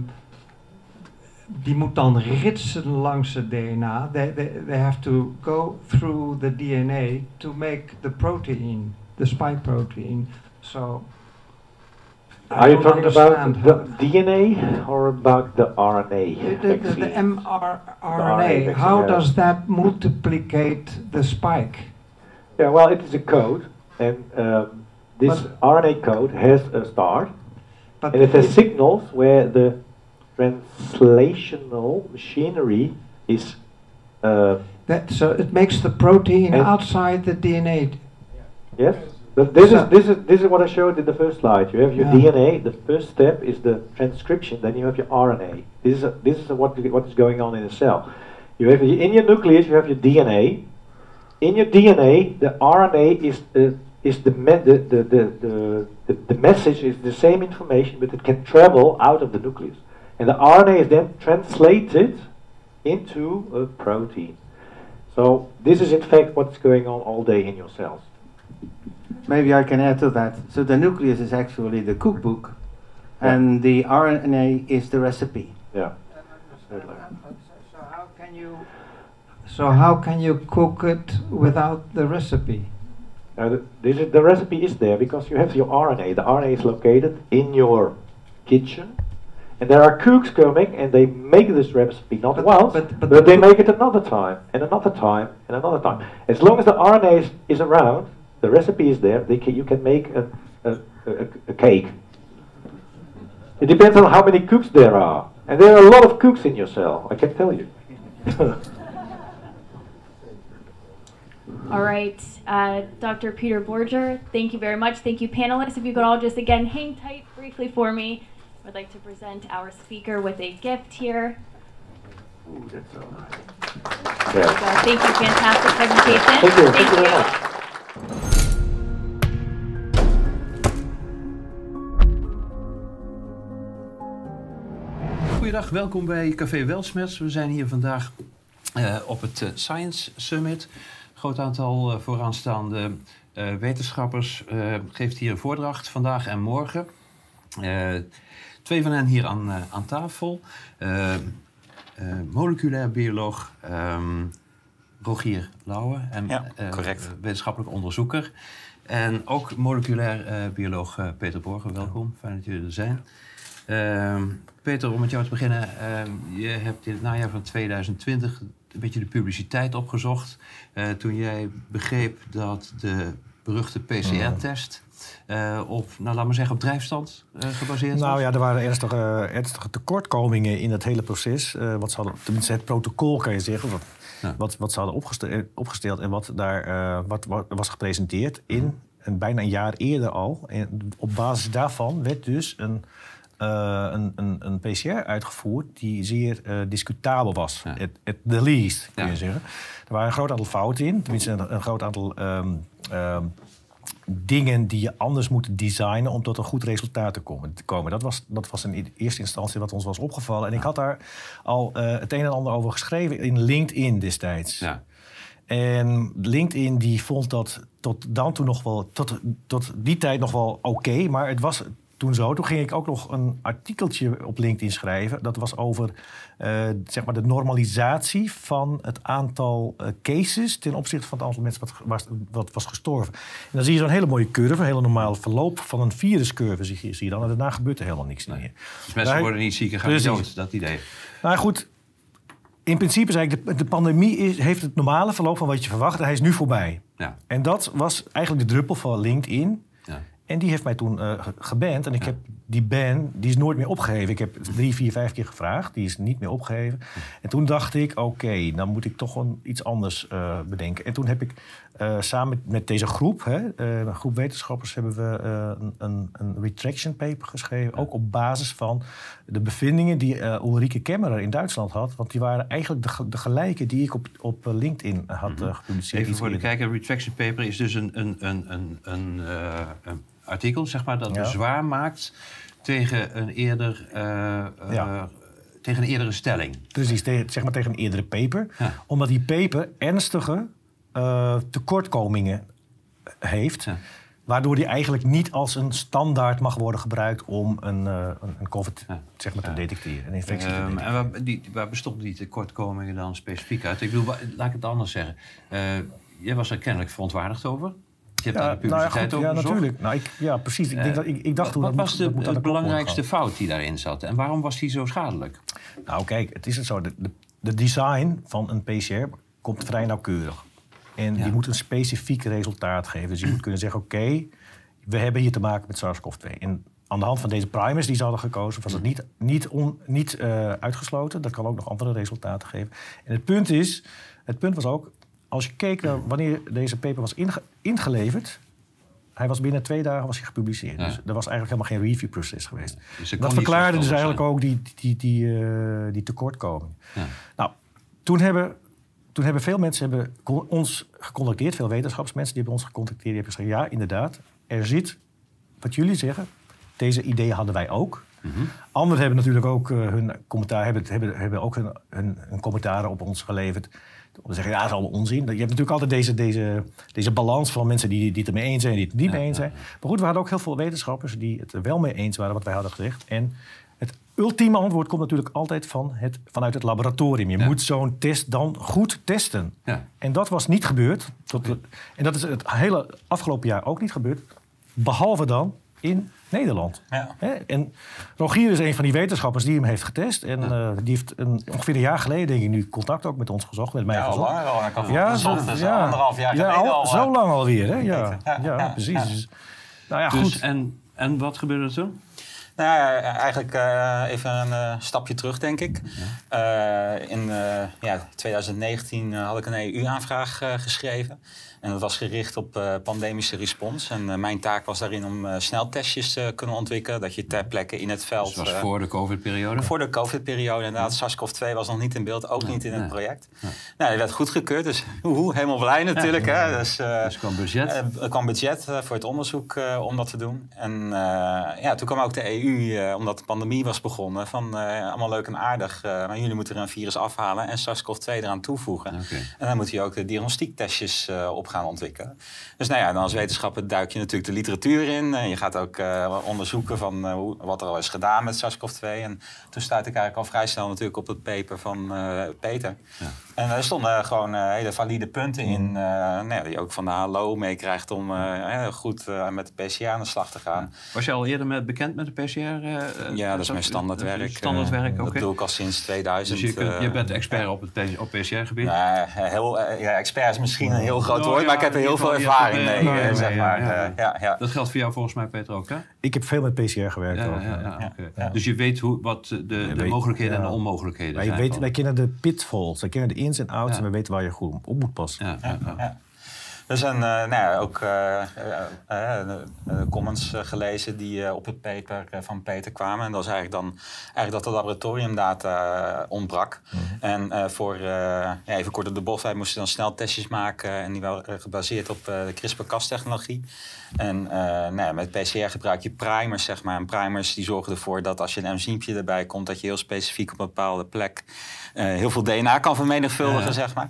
[SPEAKER 8] die moet dan ritsen langs het DNA. They, they, they have to go through the DNA to make the protein, the spike protein. So. I
[SPEAKER 3] Are you talking about the DNA or about the RNA
[SPEAKER 8] the, the, the, the mRNA,
[SPEAKER 3] vaccine,
[SPEAKER 8] how
[SPEAKER 3] yeah.
[SPEAKER 8] does that multiplicate the spike?
[SPEAKER 3] Yeah, well, it is a code, and um, this
[SPEAKER 8] But-
[SPEAKER 3] RNA code has a start,
[SPEAKER 8] But
[SPEAKER 3] and it has signals where the translational machinery is. Uh,
[SPEAKER 8] that, so it makes the protein outside the DNA.
[SPEAKER 3] yes, but this
[SPEAKER 8] So-
[SPEAKER 3] is this is this is what I showed in the first slide. You have your
[SPEAKER 8] Yeah.
[SPEAKER 3] DNA. The first step is the transcription. Then you have your RNA. This is a, this is a, what what is going on in a cell. You have in your nucleus. You have your DNA. In your DNA, the RNA is uh, is the, me- the, the, the, the, the the message is the same information, but it can travel out of the nucleus, and the RNA is then translated into a protein. So this is in fact what's going on all day in your cells.
[SPEAKER 6] Maybe I can add to that. So the nucleus is actually the cookbook, and the RNA is the recipe.
[SPEAKER 3] Yeah. Certainly.
[SPEAKER 8] So how can you? So how can you cook it without the recipe?
[SPEAKER 3] Uh, the, this is, the recipe is there because you have your RNA. The RNA is located in your kitchen, and there are cooks coming and they make this recipe not
[SPEAKER 8] But-
[SPEAKER 3] once,
[SPEAKER 8] but-
[SPEAKER 3] but,
[SPEAKER 8] but
[SPEAKER 3] they make it another time and another time and another time. As long as the RNA is, is around, the recipe is there. They ca- you can make a, a, a, a cake. It depends on how many cooks there are, and there are a lot of cooks in your cell. I can tell you.
[SPEAKER 1] All right, uh, Dr. Peter Borger, thank you very much. Thank you, panelists. If you could all just again hang tight briefly for me, I'd like to present our speaker with a gift here.
[SPEAKER 3] Ooh, that's all right.
[SPEAKER 1] So,
[SPEAKER 3] Yeah.
[SPEAKER 1] thank you, fantastic presentation.
[SPEAKER 3] Thank you. Thank you very much.
[SPEAKER 9] Goedendag, welkom bij Café Weltschmerz. We zijn hier vandaag eh, op het eh, Science Summit. Groot aantal eh, vooraanstaande eh, wetenschappers eh, geeft hier een voordracht vandaag en morgen. Twee van hen hier aan, aan tafel. Moleculair bioloog ehm, Rogier Lauwe. En,
[SPEAKER 10] Ja,
[SPEAKER 9] wetenschappelijk onderzoeker. En ook moleculair bioloog Peter Borger. Welkom, fijn dat jullie er zijn. Ehm, Peter, om met jou te beginnen. ehm, je hebt in het najaar van 2020 een beetje de publiciteit opgezocht. eh, toen jij begreep dat de beruchte PCR-test eh, op, nou laat maar zeggen, op drijfstand eh, gebaseerd was.
[SPEAKER 2] Nou ja, er waren ernstige, ernstige tekortkomingen in het hele proces. Wat ze hadden, tenminste, het protocol kan je zeggen. Wat,
[SPEAKER 9] Ja.
[SPEAKER 2] wat, wat ze hadden opgeste- opgesteld en wat daar wat, wat was gepresenteerd in een, bijna een jaar eerder al. En op basis daarvan werd dus een, eh, een, een, een PCR uitgevoerd die zeer eh, discutabel was.
[SPEAKER 9] Ja.
[SPEAKER 2] At, at the least, kun je
[SPEAKER 9] Ja.
[SPEAKER 2] zeggen. Er waren een groot aantal fouten in. Tenminste, een, een groot aantal ehm, ehm, dingen die je anders moet designen om tot een goed resultaat te komen. Te komen. Dat, was, dat was in eerste instantie wat ons was opgevallen. En ik had daar al eh, het een en ander over geschreven in LinkedIn destijds.
[SPEAKER 9] Ja.
[SPEAKER 2] En LinkedIn die vond dat tot dan toe nog wel, tot, tot die tijd nog wel oké, maar het was toen zo. Toen ging ik ook nog een artikeltje op LinkedIn schrijven. Dat was over eh, zeg maar de normalisatie van het aantal eh, cases ten opzichte van het aantal mensen wat, was, wat was gestorven. En dan zie je zo'n hele mooie curve, een hele normale verloop van een viruscurve zie je, dan. En daarna gebeurt er helemaal niks meer.
[SPEAKER 9] Dus mensen worden niet ziek en gaan niet dood, dat idee.
[SPEAKER 2] Nou goed, in principe is eigenlijk de, de pandemie is, heeft het normale verloop van wat je verwacht. Hij is nu voorbij.
[SPEAKER 9] Ja.
[SPEAKER 2] En dat was eigenlijk de druppel van LinkedIn.
[SPEAKER 9] Ja.
[SPEAKER 2] En die heeft mij toen ge- geband. En ik heb die ban, die is nooit meer opgegeven. Ik heb drie, vier, vijf keer gevraagd. Die is niet meer opgegeven. En toen dacht ik, oké, dan moet ik toch gewoon iets anders eh, bedenken. En toen heb ik eh, samen met, met deze groep, hè, een groep wetenschappers, hebben we een, een, een retraction paper geschreven. Ook op basis van de bevindingen die Ulrike Kemmerer in Duitsland had. Want die waren eigenlijk de, ge- de gelijke die ik op, op LinkedIn had eh, gepubliceerd.
[SPEAKER 9] Even voor de kijker, retraction paper is dus een, een, een, een, een, een artikel, zeg maar, dat bezwaar maakt tegen een eerder... eh, eh. Tegen een eerdere stelling.
[SPEAKER 2] Precies, zeg maar tegen een eerdere paper.
[SPEAKER 9] Ja.
[SPEAKER 2] Omdat die paper ernstige eh, tekortkomingen heeft.
[SPEAKER 9] Ja.
[SPEAKER 2] Waardoor die eigenlijk niet als een standaard mag worden gebruikt om een, een, een COVID
[SPEAKER 9] Ja.
[SPEAKER 2] zeg maar, te detecteren. Een infectie te
[SPEAKER 9] Ehm,
[SPEAKER 2] detecteren.
[SPEAKER 9] en waar, die, waar bestonden die tekortkomingen dan specifiek uit? Ik bedoel, laat ik het anders zeggen. Jij was er kennelijk verontwaardigd over. Je hebt daar de
[SPEAKER 2] nou ja, goed,
[SPEAKER 9] gezocht.
[SPEAKER 2] natuurlijk. Nou, ik, ja, precies. Ik, denk
[SPEAKER 9] Eh,
[SPEAKER 2] dat, ik, ik dacht
[SPEAKER 9] Wat
[SPEAKER 2] toen, dat
[SPEAKER 9] was
[SPEAKER 2] moet-
[SPEAKER 9] de,
[SPEAKER 2] dat worden
[SPEAKER 9] belangrijkste fout die daarin zat? En waarom was die zo schadelijk?
[SPEAKER 2] Nou, kijk, het is het zo. De, de, de design van een PCR komt vrij nauwkeurig. En die moet een specifiek resultaat geven. Dus je moet kunnen zeggen, oké, we hebben hier te maken met SARS-CoV-2. En aan de hand van deze primers die ze hadden gekozen... was het niet, niet, on, niet eh, uitgesloten. Dat kan ook nog andere resultaten geven. En het punt is, het punt was ook... als je keek naar wanneer deze paper was inge- ingeleverd... hij was binnen twee dagen was hij gepubliceerd.
[SPEAKER 9] Ja.
[SPEAKER 2] Dus er was eigenlijk helemaal geen review-proces geweest.
[SPEAKER 9] Dus
[SPEAKER 2] dat verklaarde dus eigenlijk
[SPEAKER 9] zijn.
[SPEAKER 2] ook die, die, die, eh, die tekortkoming.
[SPEAKER 9] Ja.
[SPEAKER 2] Nou, toen hebben, toen hebben veel mensen hebben ons gecontacteerd, veel wetenschapsmensen die hebben ons gecontacteerd. Die hebben gezegd, ja, inderdaad, er zit, wat jullie zeggen, deze ideeën hadden wij ook.
[SPEAKER 9] Mhm.
[SPEAKER 2] Anderen hebben natuurlijk ook eh, hun commentaar, hebben, hebben, hebben ook hun, hun, hun commentaren op ons geleverd. Te zeggen, ja, dat is allemaal onzin. Je hebt natuurlijk altijd deze, deze, deze balans van mensen die, die het ermee eens zijn en die het niet mee eens zijn. Maar goed, we hadden ook heel veel wetenschappers die het er wel mee eens waren wat wij hadden gezegd. En het ultieme antwoord komt natuurlijk altijd van het, vanuit het laboratorium. Je
[SPEAKER 9] Ja.
[SPEAKER 2] moet zo'n test dan goed testen.
[SPEAKER 9] Ja.
[SPEAKER 2] En dat was niet gebeurd. Tot en dat is het hele afgelopen jaar ook niet gebeurd. Behalve dan in Nederland.
[SPEAKER 10] Ja.
[SPEAKER 2] Hè? En Rogier is een van die wetenschappers die hem heeft getest. En eh, die heeft een, ongeveer een jaar geleden, denk ik, nu contact ook met ons gezocht. Met mij
[SPEAKER 10] Ja, al
[SPEAKER 2] gezocht.
[SPEAKER 10] langer al. Ik had
[SPEAKER 2] Ja, zo-
[SPEAKER 10] dus
[SPEAKER 2] ja.
[SPEAKER 10] anderhalf jaar
[SPEAKER 2] Ja,
[SPEAKER 10] geleden
[SPEAKER 2] al-
[SPEAKER 10] al.
[SPEAKER 2] Zo
[SPEAKER 10] eh,
[SPEAKER 2] lang alweer, hè? Ja,
[SPEAKER 10] Ja,
[SPEAKER 2] ja,
[SPEAKER 10] ja,
[SPEAKER 2] precies.
[SPEAKER 10] ja.
[SPEAKER 2] Dus, nou ja,
[SPEAKER 9] Dus,
[SPEAKER 2] goed.
[SPEAKER 9] en, en wat gebeurde er toen?
[SPEAKER 10] Nou ja, eigenlijk eh, even een eh, stapje terug, denk ik. Eh, in eh, ja, 2019 had ik een EU-aanvraag eh, geschreven. En dat was gericht op eh, pandemische respons. En eh, mijn taak was daarin om eh, sneltestjes te kunnen ontwikkelen. Dat je ter plekke in het veld...
[SPEAKER 9] Dus het was voor de COVID-periode?
[SPEAKER 10] voor de COVID-periode inderdaad. SARS-CoV-2 was nog niet in beeld, ook niet in het project. Nou, die werd goedgekeurd, dus woehoe, helemaal blij natuurlijk. Hè? Dus,
[SPEAKER 9] Dus kwam budget.
[SPEAKER 10] er kwam budget voor het onderzoek om dat te doen. En ja, toen kwam ook de EU, omdat de pandemie was begonnen, van allemaal leuk en aardig. maar jullie moeten er een virus afhalen en SARS-CoV-2 eraan toevoegen. En dan moet je ook de diagnostiektestjes eh, op gaan ontwikkelen. Dus nou ja, dan als wetenschapper duik je natuurlijk de literatuur in. En je gaat ook eh, onderzoeken van eh, wat er al is gedaan met SARS-CoV-2. En toen stuitte ik eigenlijk al vrij snel natuurlijk op het paper van eh, Peter.
[SPEAKER 9] Ja.
[SPEAKER 10] En er stonden gewoon eh, hele valide punten in, eh, nou ja, die je ook van de HLO meekrijgt om eh, goed met de PCR aan de slag te gaan.
[SPEAKER 9] Was je al eerder met, bekend met de PCR?
[SPEAKER 10] Ja, dat is mijn standaardwerk.
[SPEAKER 9] Standaardwerk, oké.
[SPEAKER 10] Dat doe ik al sinds 2000.
[SPEAKER 9] Dus je, kunt, je bent expert op het op PCR-gebied?
[SPEAKER 10] Nou, heel, ja, expert is misschien een heel groot
[SPEAKER 9] Nou,
[SPEAKER 10] woord, maar ik heb er heel veel ervaring
[SPEAKER 9] er,
[SPEAKER 10] mee, zeg maar.
[SPEAKER 9] ja, ja. Dat geldt voor jou volgens mij, Peter, ook, hè?
[SPEAKER 2] Ik heb veel met PCR gewerkt.
[SPEAKER 9] Ja,
[SPEAKER 2] ook,
[SPEAKER 9] ja,
[SPEAKER 2] ja.
[SPEAKER 9] ja, oké. Dus je weet hoe, wat de, de
[SPEAKER 2] weet-
[SPEAKER 9] mogelijkheden en de onmogelijkheden
[SPEAKER 2] Wij,
[SPEAKER 9] zijn.
[SPEAKER 2] weten,
[SPEAKER 9] van-
[SPEAKER 2] wij kennen de pitfalls, wij kennen de ins en outs
[SPEAKER 9] Ja.
[SPEAKER 2] en we weten waar je goed op moet passen.
[SPEAKER 10] Dus een, eh, nou ja, ook eh, eh, comments gelezen die op het paper van Peter kwamen. En dat was eigenlijk dan eigenlijk dat de laboratoriumdata ontbrak. En eh, voor, ja, even kort op de bocht, wij moesten dan snel testjes maken. En die waren gebaseerd op de CRISPR-Cas-technologie. En nou ja, met PCR gebruik je primers, zeg maar. En primers die zorgen ervoor dat als je een enzympje erbij komt... dat je heel specifiek op een bepaalde plek heel veel DNA kan vermenigvuldigen, zeg maar.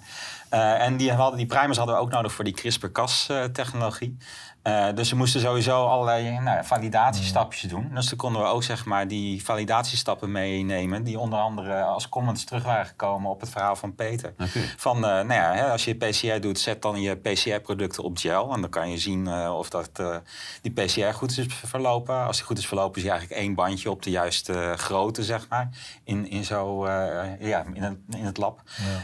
[SPEAKER 10] Eh, en die, hadden, die primers hadden we ook nodig voor die CRISPR-Cas-technologie. Eh, dus we moesten sowieso allerlei nou, validatiestapjes doen. Dus toen konden we ook zeg maar, die validatiestappen meenemen... die onder andere als comments terug waren gekomen op het verhaal van Peter. Van, eh, nou ja, hè, als je PCR doet, zet dan je PCR-producten op gel. En dan kan je zien eh, of dat, die PCR goed is verlopen. Als die goed is verlopen, zie je eigenlijk één bandje op de juiste grootte, zeg maar. In, in, zo, ja, in, het, in het lab.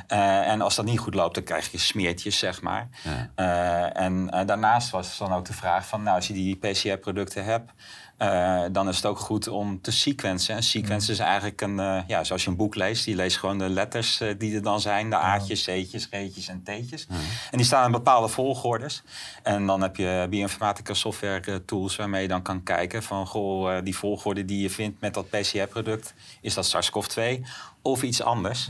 [SPEAKER 10] En als dat niet goed loopt, dan krijg je smeertjes, zeg maar.
[SPEAKER 9] Ja.
[SPEAKER 10] En daarnaast was dan ook de vraag van, nou, als je die PCR-producten hebt, eh, dan is het ook goed om te sequencen. En sequencen is eigenlijk een, eh, ja, zoals je een boek leest, je leest gewoon de letters eh, die er dan zijn, de A'tjes, C'tjes, G'tjes en T'tjes. En die staan in bepaalde volgordes. En dan heb je bioinformatica software tools waarmee je dan kan kijken van, goh, die volgorde die je vindt met dat PCR-product, is dat SARS-CoV-2 of iets anders?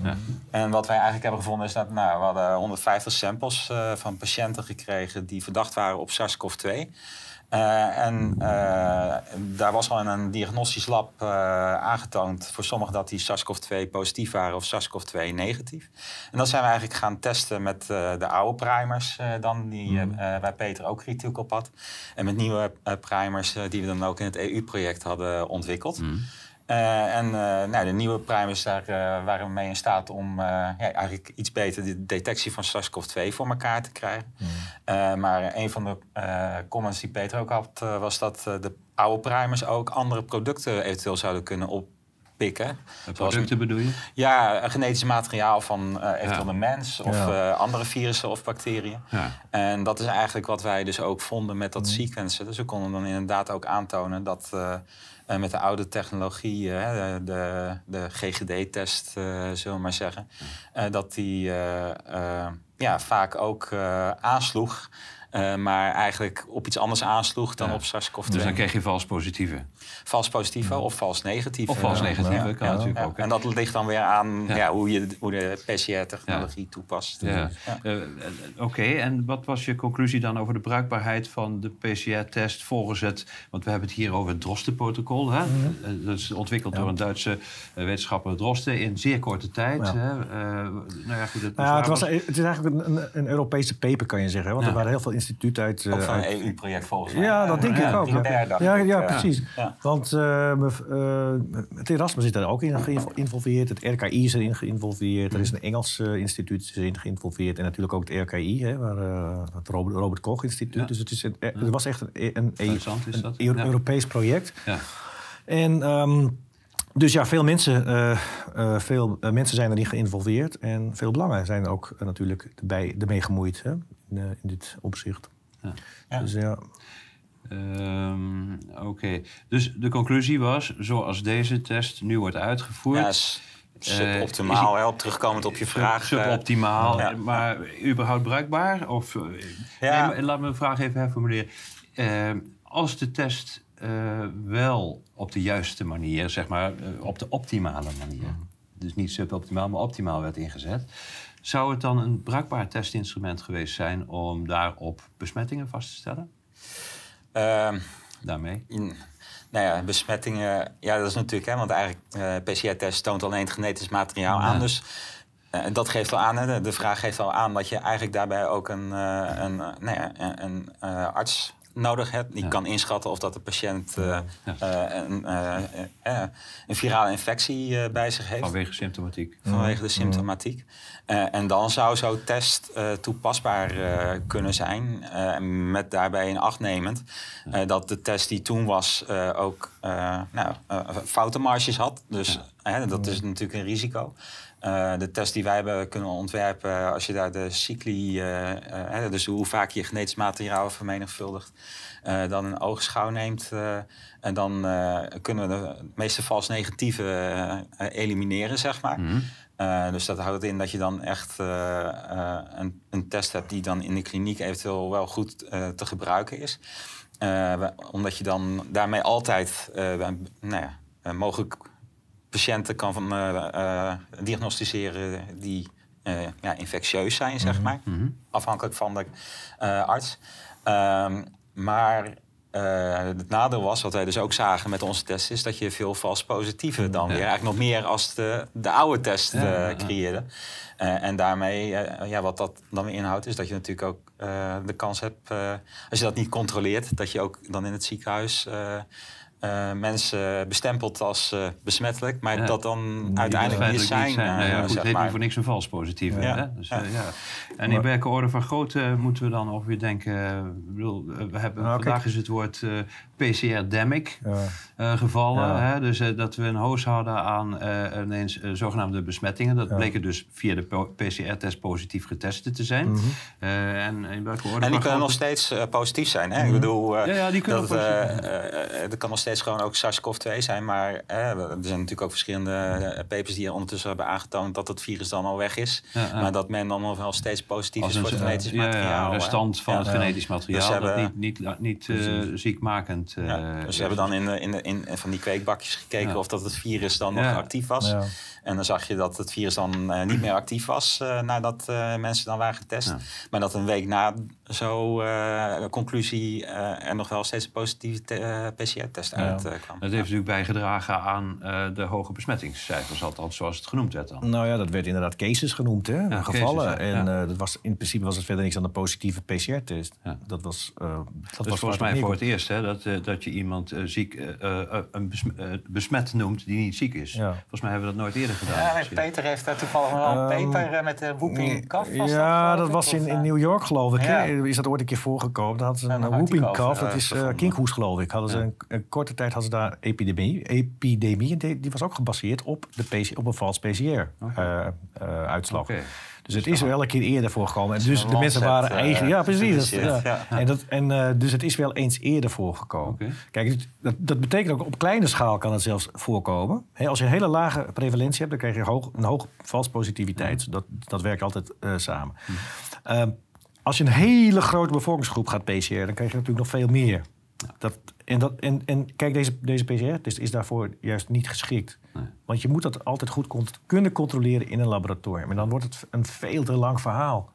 [SPEAKER 10] En wat wij eigenlijk hebben gevonden is dat, nou, we hadden 150 samples van patiënten gekregen die verdacht waren op SARS-CoV-2. Eh, en eh, daar was al in een diagnostisch lab eh, aangetoond voor sommigen dat die SARS-CoV-2 positief waren of SARS-CoV-2 negatief. En dat zijn we eigenlijk gaan testen met de oude primers dan, die eh, bij Peter ook kritiek op had. En met nieuwe primers die we dan ook in het EU-project hadden ontwikkeld. Eh, en eh, nou, de nieuwe primers, daar eh, waren we mee in staat om ja, eigenlijk iets beter de detectie van SARS-CoV-2 voor elkaar te krijgen. Eh, maar een van de comments die Peter ook had, was dat de oude primers ook andere producten eventueel zouden kunnen oppikken. Zoals-
[SPEAKER 9] Producten bedoel je?
[SPEAKER 10] Ja, een genetisch materiaal van eventueel
[SPEAKER 9] Ja.
[SPEAKER 10] een mens of
[SPEAKER 9] Ja.
[SPEAKER 10] andere virussen of bacteriën.
[SPEAKER 9] Ja.
[SPEAKER 10] En dat is eigenlijk wat wij dus ook vonden met dat sequencen. Dus we konden dan inderdaad ook aantonen dat eh, met de oude technologie, eh, de, de GGD-test, eh, zullen we maar zeggen, dat die ja, vaak ook aansloeg. maar eigenlijk op iets anders aansloeg dan
[SPEAKER 9] Ja.
[SPEAKER 10] op SARS-CoV-2.
[SPEAKER 9] Dus dan kreeg je vals positieve.
[SPEAKER 10] Vals positieve of vals negatieve.
[SPEAKER 9] Of vals negatieve,
[SPEAKER 10] Ja.
[SPEAKER 9] kan
[SPEAKER 10] Ja.
[SPEAKER 9] natuurlijk
[SPEAKER 10] Ja.
[SPEAKER 9] ook, hè.
[SPEAKER 10] En dat ligt dan weer aan
[SPEAKER 9] Ja.
[SPEAKER 10] ja. hoe je hoe de PCR-technologie toepast.
[SPEAKER 9] Ja.
[SPEAKER 10] Ja.
[SPEAKER 9] Eh, eh, Oké, en wat was je conclusie dan over de bruikbaarheid van de PCR-test volgens het... Want we hebben het hier over het Drosten-protocol. hè?
[SPEAKER 2] Mhm.
[SPEAKER 9] Eh, Dat is ontwikkeld door een Duitse wetenschapper Drosten in zeer korte tijd. Hè? Eh, nou ja, goed, het,
[SPEAKER 2] Nou ja, het, was, het is eigenlijk een, een, een Europese paper, kan je zeggen. hè, Want
[SPEAKER 9] Ja.
[SPEAKER 2] er waren heel veel instituten uit... eh,
[SPEAKER 10] Ook van een EU-project volgens mij.
[SPEAKER 2] Ja, dat denk
[SPEAKER 10] Ja,
[SPEAKER 2] ik ook.
[SPEAKER 10] drie
[SPEAKER 2] Ja,
[SPEAKER 10] per dag.
[SPEAKER 2] ja, ja,
[SPEAKER 10] Ja.
[SPEAKER 2] precies.
[SPEAKER 10] Ja.
[SPEAKER 2] Want eh, eh, het Erasmus zit daar ook in geïnvolveerd. Het RKI is erin geïnvolveerd. Er is een Engels eh, instituut is erin geïnvolveerd. En natuurlijk ook het RKI, hè, waar, het Robert, Robert Koch Instituut. Dus het, is een, het was echt een, een, een,
[SPEAKER 9] Interessant is
[SPEAKER 2] een. Europees project.
[SPEAKER 9] Ja.
[SPEAKER 2] En ehm, dus ja, veel mensen, eh, eh, veel, mensen zijn erin geïnvolveerd. En veel belangen zijn er ook natuurlijk erbij, ermee gemoeid hè, in, in dit opzicht.
[SPEAKER 9] Ja.
[SPEAKER 2] Dus ja.
[SPEAKER 9] Ehm, Oké, dus de conclusie was, zoals deze test nu wordt uitgevoerd...
[SPEAKER 10] Ja, is
[SPEAKER 9] eh,
[SPEAKER 10] suboptimaal, terugkomend op je vraag. eh,
[SPEAKER 9] Suboptimaal,
[SPEAKER 10] ja.
[SPEAKER 9] maar überhaupt bruikbaar? Of, eh,
[SPEAKER 10] Ja.
[SPEAKER 9] nee, laat me een vraag even herformuleren. Eh, als de test wel op de juiste manier, zeg maar op de optimale manier, dus niet suboptimaal, maar optimaal werd ingezet, zou het dan een bruikbaar testinstrument geweest zijn om daarop besmettingen vast te stellen?
[SPEAKER 10] Ehm,
[SPEAKER 9] Daarmee?
[SPEAKER 10] in- nou ja, besmettingen, ja, dat is natuurlijk, hè, want eigenlijk eh PCR-test toont alleen het genetisch materiaal
[SPEAKER 9] Ja.
[SPEAKER 10] aan. Dus eh, dat geeft wel aan, hè, de, de vraag geeft al aan dat je eigenlijk daarbij ook een, eh, een, nou ja, een, een arts nodig hebt. Die
[SPEAKER 9] Ja.
[SPEAKER 10] kan inschatten of dat de patiënt eh, eh, een, eh, een virale infectie eh, bij zich heeft.
[SPEAKER 9] Vanwege symptomatiek.
[SPEAKER 10] Vanwege de symptomatiek. Eh, en dan zou zo'n test eh, toepasbaar eh, kunnen zijn. eh, met daarbij in acht nemend eh, dat de test die toen was eh, ook eh nou, eh, foutenmarges had. Dus hè, dat is natuurlijk een risico. Eh, de test die wij hebben kunnen ontwerpen, als je daar de cycli, eh, eh, hè, dus hoe vaak je genetisch materiaal vermenigvuldigt, eh, dan een oogschouw neemt. eh, en dan eh, kunnen we de meeste vals negatieve eh, eh, elimineren, zeg maar.
[SPEAKER 9] Mhm.
[SPEAKER 10] Eh, dus dat houdt in dat je dan echt eh, eh, een, een test hebt die dan in de kliniek eventueel wel goed eh, te gebruiken is. Eh, omdat je dan daarmee altijd eh, nou ja, eh, mogelijk patiënten kan van, eh, eh, diagnosticeren die eh, ja, infectieus zijn, zeg maar.
[SPEAKER 9] Mhm.
[SPEAKER 10] Afhankelijk van de arts. Ehm, maar het nadeel was, wat wij dus ook zagen met onze test, is dat je veel vals positieve dan weer, eigenlijk nog meer als de, de oude test
[SPEAKER 9] Ja,
[SPEAKER 10] creëerde. En daarmee, ja, wat dat dan weer inhoudt, is dat je natuurlijk ook de kans hebt, als je dat niet controleert, dat je ook dan in het ziekenhuis eh, mensen bestempelt als eh, besmettelijk, maar
[SPEAKER 9] Ja.
[SPEAKER 10] dat dan
[SPEAKER 9] Die
[SPEAKER 10] uiteindelijk
[SPEAKER 9] dat
[SPEAKER 10] niet
[SPEAKER 9] feitelijk
[SPEAKER 10] zijn.
[SPEAKER 9] Nou ja,
[SPEAKER 10] eh,
[SPEAKER 9] goed,
[SPEAKER 10] zeg
[SPEAKER 9] het heet
[SPEAKER 10] maar.
[SPEAKER 9] niet voor niks een vals positief.
[SPEAKER 10] Ja.
[SPEAKER 9] Hè? Dus,
[SPEAKER 10] Ja.
[SPEAKER 9] ja. En in welke orde van grootte moeten we dan ongeveer denken? ik bedoel, we hebben,
[SPEAKER 2] Nou,
[SPEAKER 9] vandaag
[SPEAKER 2] kijk.
[SPEAKER 9] is het woord eh, PCR-demic
[SPEAKER 2] Ja.
[SPEAKER 9] eh, gevallen.
[SPEAKER 2] Ja.
[SPEAKER 9] Hè? Dus dat we een hoos hadden aan eh, ineens zogenaamde besmettingen. Dat
[SPEAKER 2] Ja.
[SPEAKER 9] bleken dus via de PCR-test positief getest te zijn.
[SPEAKER 2] Mhm.
[SPEAKER 9] Eh, en in welke orde
[SPEAKER 10] En die kunnen nog steeds positief zijn. Hè? Ik bedoel, eh,
[SPEAKER 9] Ja, ja, die kunnen
[SPEAKER 10] dat,
[SPEAKER 9] positief
[SPEAKER 10] er kan nog steeds steeds gewoon ook SARS-CoV-2 zijn. Maar eh, er zijn natuurlijk ook verschillende eh, papers die ondertussen hebben aangetoond dat het virus dan al weg is.
[SPEAKER 9] Ja, ja.
[SPEAKER 10] Maar dat men dan nog wel steeds positief
[SPEAKER 9] Als
[SPEAKER 10] is voor
[SPEAKER 9] een,
[SPEAKER 10] het genetisch
[SPEAKER 9] ja, ja,
[SPEAKER 10] materiaal.
[SPEAKER 9] een
[SPEAKER 10] hè.
[SPEAKER 9] restant van
[SPEAKER 10] Ja.
[SPEAKER 9] het genetisch materiaal
[SPEAKER 10] Dus ze
[SPEAKER 9] dat
[SPEAKER 10] hebben-
[SPEAKER 9] niet, niet, niet eh, ziekmakend eh,
[SPEAKER 10] Ja, dus we hebben dan in, de, in, de, in van die kweekbakjes gekeken
[SPEAKER 9] Ja.
[SPEAKER 10] of dat het virus dan nog
[SPEAKER 9] Ja.
[SPEAKER 10] actief was.
[SPEAKER 9] Ja.
[SPEAKER 10] En dan zag je dat het virus dan eh, niet meer actief was eh, nadat eh, mensen dan waren getest. Maar dat een week na zo eh, conclusie eh, er nog wel steeds een positieve eh, PCR-test
[SPEAKER 9] Ja.
[SPEAKER 10] uitkwam.
[SPEAKER 9] Dat heeft natuurlijk bijgedragen aan eh, de hoge besmettingscijfers, althans zoals het genoemd werd dan.
[SPEAKER 2] Nou ja, dat werd inderdaad cases genoemd, hè?
[SPEAKER 9] Ja,
[SPEAKER 2] gevallen.
[SPEAKER 9] cases, ja.
[SPEAKER 2] En eh, dat was, in principe was het verder niks dan een positieve PCR-test. Dat was, eh, dat was
[SPEAKER 9] volgens mij voor het eerst hè, dat, dat je iemand ziek, een besm- besmet noemt die niet ziek is. Volgens mij hebben we dat nooit eerder gedaan.
[SPEAKER 10] Ja, Peter heeft daar toevallig wel een
[SPEAKER 2] Ehm,
[SPEAKER 10] paper eh, met de whooping cough. was
[SPEAKER 2] Ja, dat was in, in New York, geloof ik.
[SPEAKER 10] Ja.
[SPEAKER 2] Is dat ooit een keer voorgekomen? Dat had ze
[SPEAKER 10] Ja,
[SPEAKER 2] een uh, whooping
[SPEAKER 10] cough.
[SPEAKER 2] Dat
[SPEAKER 10] eh,
[SPEAKER 2] is eh,
[SPEAKER 10] gevonden.
[SPEAKER 2] kinkhoest, geloof ik. Hadden ze een, een korte tijd hadden ze daar epidemie. Epidemie. Die, die was ook gebaseerd op, de PC, op een vals PCR-uitslag. Dus het is wel een keer eerder voorgekomen. En dus de mensen waren
[SPEAKER 10] eh,
[SPEAKER 2] eigen. Ja, precies. Ja.
[SPEAKER 10] ja.
[SPEAKER 2] En dat, en, eh, dus het is wel eens eerder voorgekomen. Kijk, dat, dat betekent ook op kleine schaal kan het zelfs voorkomen. Als je een hele lage prevalentie hebt, dan krijg je hoog, een hoge vals positiviteit. Dat, dat werkt altijd eh, samen. Ehm, als je een hele grote bevolkingsgroep gaat PCR, dan krijg je natuurlijk nog veel meer. Dat, en, dat, en, en kijk, deze, deze PCR-test is daarvoor juist niet geschikt. Want je moet dat altijd goed kunnen controleren in een laboratorium. En dan wordt het een veel te lang verhaal.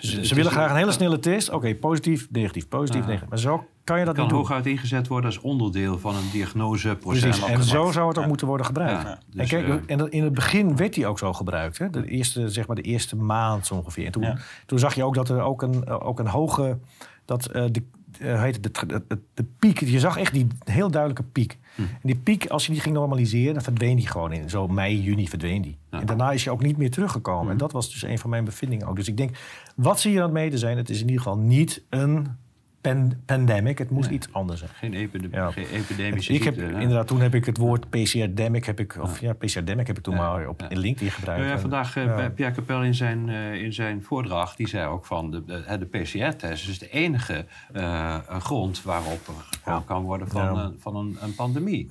[SPEAKER 2] Dus
[SPEAKER 9] Het
[SPEAKER 2] ze willen graag een hele snelle test. Oké, positief, negatief, positief, negatief. Maar zo kan je dat
[SPEAKER 9] kan
[SPEAKER 2] niet doen.
[SPEAKER 9] hooguit ingezet worden als onderdeel van een diagnoseproces.
[SPEAKER 2] Precies, en zo zou het ook moeten worden gebruikt.
[SPEAKER 9] Ja,
[SPEAKER 2] en
[SPEAKER 9] dus,
[SPEAKER 2] kijk,
[SPEAKER 9] eh,
[SPEAKER 2] en in het begin werd die ook zo gebruikt. Hè? De, eerste, zeg maar de eerste maand zo ongeveer. En toen,
[SPEAKER 10] Ja.
[SPEAKER 2] toen zag je ook dat er ook een, ook een hoge... Dat, eh, de, eh, heet het, de, de, de, piek, je zag echt die heel duidelijke piek.
[SPEAKER 9] Hm.
[SPEAKER 2] En die piek, als je die ging normaliseren, dan verdween die gewoon in. Zo mei, juni verdween die. En daarna is je ook niet meer teruggekomen.
[SPEAKER 9] Hm.
[SPEAKER 2] En dat was dus een van mijn bevindingen ook. Dus ik denk, wat ze hier aan het meten zijn, het is in ieder geval niet een pan- pandemic. Het moest iets anders zijn.
[SPEAKER 9] Geen, epide-
[SPEAKER 2] Ja.
[SPEAKER 9] geen epidemische
[SPEAKER 2] Ik heb,
[SPEAKER 9] ziekte,
[SPEAKER 2] inderdaad, toen heb ik het woord PCR-demic, heb ik, of ja, PCR-demic heb ik toen maar op in LinkedIn gebruikt.
[SPEAKER 9] Nou vandaag eh,
[SPEAKER 2] ja.
[SPEAKER 9] bij Pierre Capel in zijn, eh, in zijn voordracht, die zei ook van de, de, de PCR-test is de enige eh, grond waarop er gesproken kan worden van, een, van een, een pandemie.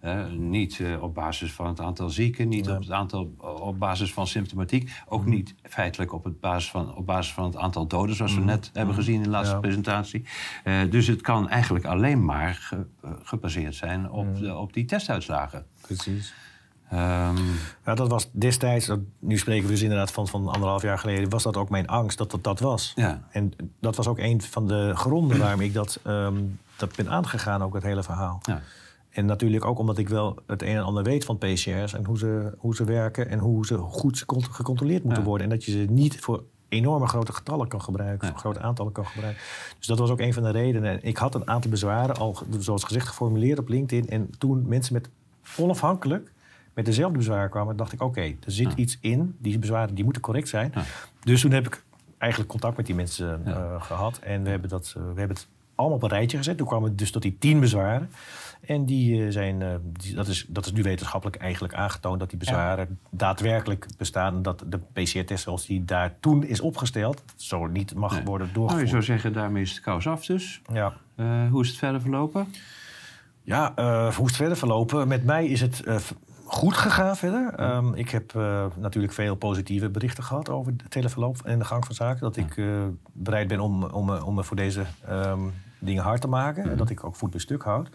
[SPEAKER 9] Eh, niet eh, op basis van het aantal zieken, niet op, het aantal, op basis van symptomatiek, ook
[SPEAKER 2] Mhm.
[SPEAKER 9] niet feitelijk op, het basis van, op basis van het aantal doden, zoals we
[SPEAKER 2] Mhm.
[SPEAKER 9] net hebben gezien in de laatste
[SPEAKER 2] Ja.
[SPEAKER 9] presentatie. Eh, dus het kan eigenlijk alleen maar ge- eh, gebaseerd zijn op,
[SPEAKER 2] Mhm.
[SPEAKER 9] de, op die testuitslagen.
[SPEAKER 2] Precies.
[SPEAKER 9] Ehm,
[SPEAKER 2] Ja, dat was destijds, dat- nu spreken we dus inderdaad van, van anderhalf jaar geleden, was dat ook mijn angst dat dat, dat was.
[SPEAKER 9] Ja.
[SPEAKER 2] En dat was ook een van de gronden waarom ik dat, ehm, dat ben aangegaan, ook het hele verhaal.
[SPEAKER 9] Ja.
[SPEAKER 2] En natuurlijk ook omdat ik wel het een en ander weet van PCR's en hoe ze, hoe ze werken en hoe ze goed gecont- gecontroleerd moeten
[SPEAKER 9] Ja.
[SPEAKER 2] worden. En dat je ze niet voor enorme grote getallen kan gebruiken, voor grote aantallen kan gebruiken. Dus dat was ook een van de redenen. En ik had een aantal bezwaren al, zoals gezegd, geformuleerd op LinkedIn. En toen mensen met onafhankelijk met dezelfde bezwaren kwamen, dacht ik: oké, er zit iets in. Die bezwaren die moeten correct zijn. Dus toen heb ik eigenlijk contact met die mensen eh, gehad. En we hebben, dat, eh, we hebben het allemaal op een rijtje gezet. Toen kwamen we dus tot die tien bezwaren. En die eh, zijn, eh, die, dat, is, dat is nu wetenschappelijk eigenlijk aangetoond dat die bezwaren daadwerkelijk bestaan. En dat de PCR-test zoals die daar toen is opgesteld, zo niet mag
[SPEAKER 9] Nee.
[SPEAKER 2] worden
[SPEAKER 9] Nou, je
[SPEAKER 2] doorgevoerd.
[SPEAKER 9] zou zeggen, daarmee is het kous af dus.
[SPEAKER 2] Ja.
[SPEAKER 9] Eh, hoe is het verder verlopen?
[SPEAKER 2] Ja, hoe is het verder verlopen? Met mij is het v- goed gegaan verder. Ehm, ik heb natuurlijk veel positieve berichten gehad over het hele verloop en de gang van zaken. Dat ik bereid ben om, om, me- om me voor deze ehm, dingen hard te maken. En dat ik ook voet bij stuk houd.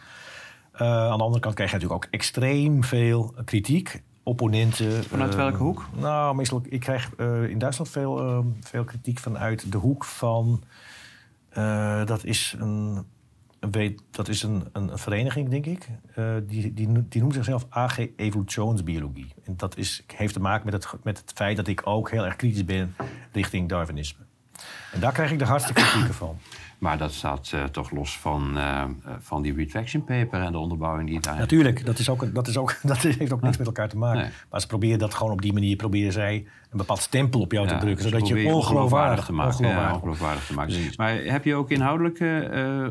[SPEAKER 2] Eh, aan de andere kant krijg je natuurlijk ook extreem veel kritiek. Opponenten.
[SPEAKER 9] Vanuit
[SPEAKER 2] eh,
[SPEAKER 9] welke hoek?
[SPEAKER 2] Nou, meestal, ik krijg eh, in Duitsland veel, ehm, veel kritiek vanuit de hoek van... dat is een, weet, dat is een, een, vereniging, denk ik. Die, die, die noemt zichzelf AG Evolutionsbiologie. En dat is, heeft te maken met het, met het feit dat ik ook heel erg kritisch ben richting Darwinisme. En daar krijg ik de hardste kritieken van.
[SPEAKER 9] Maar dat staat eh, toch los van, eh, eh, van die retraction paper en de onderbouwing die daar...
[SPEAKER 2] Natuurlijk, dat, is ook, dat, is ook, dat heeft ook niks met elkaar te maken.
[SPEAKER 9] Nee.
[SPEAKER 2] Maar ze proberen dat gewoon op die manier, proberen zij een bepaald stempel op jou te drukken. Zodat je ongeloofwaardig,
[SPEAKER 9] te maken.
[SPEAKER 2] ongeloofwaardig
[SPEAKER 9] Ja, ongeloofwaardig te maken. Maar heb je ook inhoudelijke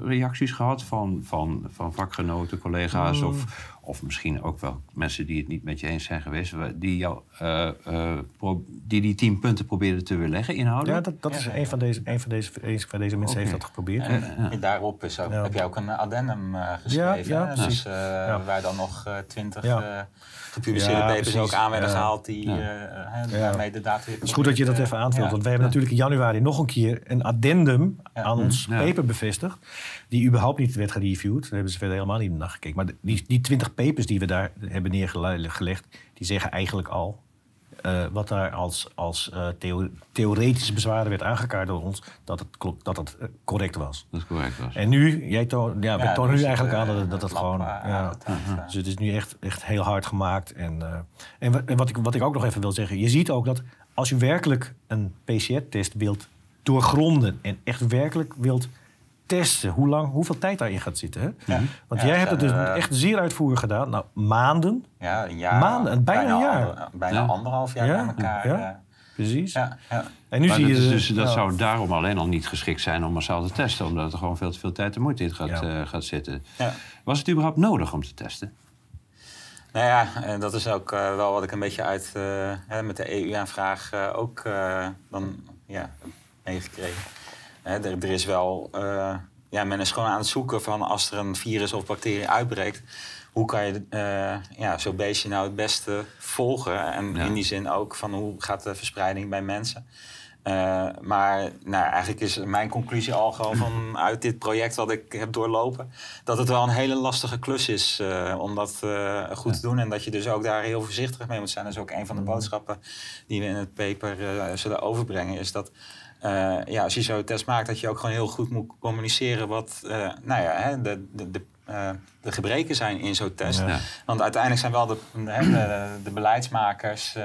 [SPEAKER 9] reacties gehad van, van, van vakgenoten, collega's...
[SPEAKER 2] Mm.
[SPEAKER 9] Of, of misschien ook wel mensen die het niet met je eens zijn geweest... die, jou, eh, eh, die die tien punten probeerden te weerleggen
[SPEAKER 2] Ja,
[SPEAKER 9] inhoudelijk?
[SPEAKER 2] dat, dat is een van deze, een van deze, een van deze mensen heeft dat geprobeerd. geprobeerd.
[SPEAKER 10] En daarop is ook,
[SPEAKER 2] Ja.
[SPEAKER 10] heb jij ook een addendum eh, geschreven.
[SPEAKER 2] ja.
[SPEAKER 10] Dus, eh,
[SPEAKER 2] Ja.
[SPEAKER 10] Waar dan nog eh, twintig
[SPEAKER 2] Ja.
[SPEAKER 10] Gepubliceerde
[SPEAKER 2] Ja,
[SPEAKER 10] papers
[SPEAKER 2] precies.
[SPEAKER 10] ook aan werden
[SPEAKER 2] Ja.
[SPEAKER 10] gehaald die
[SPEAKER 2] Ja.
[SPEAKER 10] eh, daarmee de data weer
[SPEAKER 2] Het is goed dat je dat even aanvult, want wij hebben natuurlijk in januari nog een keer een addendum aan ons
[SPEAKER 9] Ja.
[SPEAKER 2] paper bevestigd, die überhaupt niet werd gereviewd. Daar hebben ze verder helemaal niet naar gekeken. Maar die, die 20 papers die we daar hebben neergelegd, die zeggen eigenlijk al eh, wat daar als, als eh, theo- theoretische bezwaren werd aangekaart door ons, dat het, dat het eh, correct was.
[SPEAKER 9] Dat het correct was.
[SPEAKER 2] En nu, jij toont, ja, we
[SPEAKER 10] Ja,
[SPEAKER 2] tonen
[SPEAKER 10] dus
[SPEAKER 2] nu eigenlijk aan dat het, dat het
[SPEAKER 10] het
[SPEAKER 2] gewoon.
[SPEAKER 10] eh,
[SPEAKER 2] ja. Dus het is nu echt, echt heel hard gemaakt. En, eh, en en wat, ik, wat ik ook nog even wil zeggen, je ziet ook dat als je werkelijk een PCR-test wilt doorgronden en echt werkelijk wilt testen, hoe lang, hoeveel tijd daarin gaat zitten. Hè?
[SPEAKER 10] Ja.
[SPEAKER 2] Want
[SPEAKER 10] Ja,
[SPEAKER 2] jij hebt het dus
[SPEAKER 10] eh,
[SPEAKER 2] echt zeer uitvoerig gedaan. Nou, maanden.
[SPEAKER 10] Ja, een jaar.
[SPEAKER 2] Maanden, bijna een jaar.
[SPEAKER 10] ander- bijna
[SPEAKER 9] Ja.
[SPEAKER 10] anderhalf jaar
[SPEAKER 2] Ja,
[SPEAKER 10] bij elkaar.
[SPEAKER 2] ja.
[SPEAKER 10] eh.
[SPEAKER 2] Precies.
[SPEAKER 10] Ja, ja.
[SPEAKER 2] En nu
[SPEAKER 9] maar
[SPEAKER 2] zie
[SPEAKER 9] dat,
[SPEAKER 2] je
[SPEAKER 9] dus, dat
[SPEAKER 2] ja.
[SPEAKER 9] zou daarom alleen al niet geschikt zijn om massaal te testen, omdat er gewoon veel te veel tijd en moeite in gaat,
[SPEAKER 2] Ja.
[SPEAKER 9] eh, gaat zitten.
[SPEAKER 10] Ja.
[SPEAKER 9] Was het überhaupt nodig om te testen?
[SPEAKER 10] Nou ja, en dat is ook eh, wel wat ik een beetje uit eh, hè, met de EU-aanvraag eh, ook eh, dan ja, heb meegekregen. Hè, er, er is wel, eh, ja, men is gewoon aan het zoeken van als er een virus of bacterie uitbreekt, hoe kan je eh, ja, zo'n beestje nou het beste volgen? En
[SPEAKER 9] Ja.
[SPEAKER 10] in die zin ook van hoe gaat de verspreiding bij mensen? Eh, maar nou, eigenlijk is mijn conclusie al gewoon van uit dit project wat ik heb doorlopen, dat het wel een hele lastige klus is om dat goed te doen. En dat je dus ook daar heel voorzichtig mee moet zijn. Dat is ook een van de boodschappen die we in het paper zullen overbrengen. Is dat eh, ja, als je zo'n test maakt, dat je ook gewoon heel goed moet communiceren wat eh, nou ja, hè, de, de, de, eh, de gebreken zijn in zo'n test.
[SPEAKER 9] Ja.
[SPEAKER 10] Want uiteindelijk zijn wel de, de, de beleidsmakers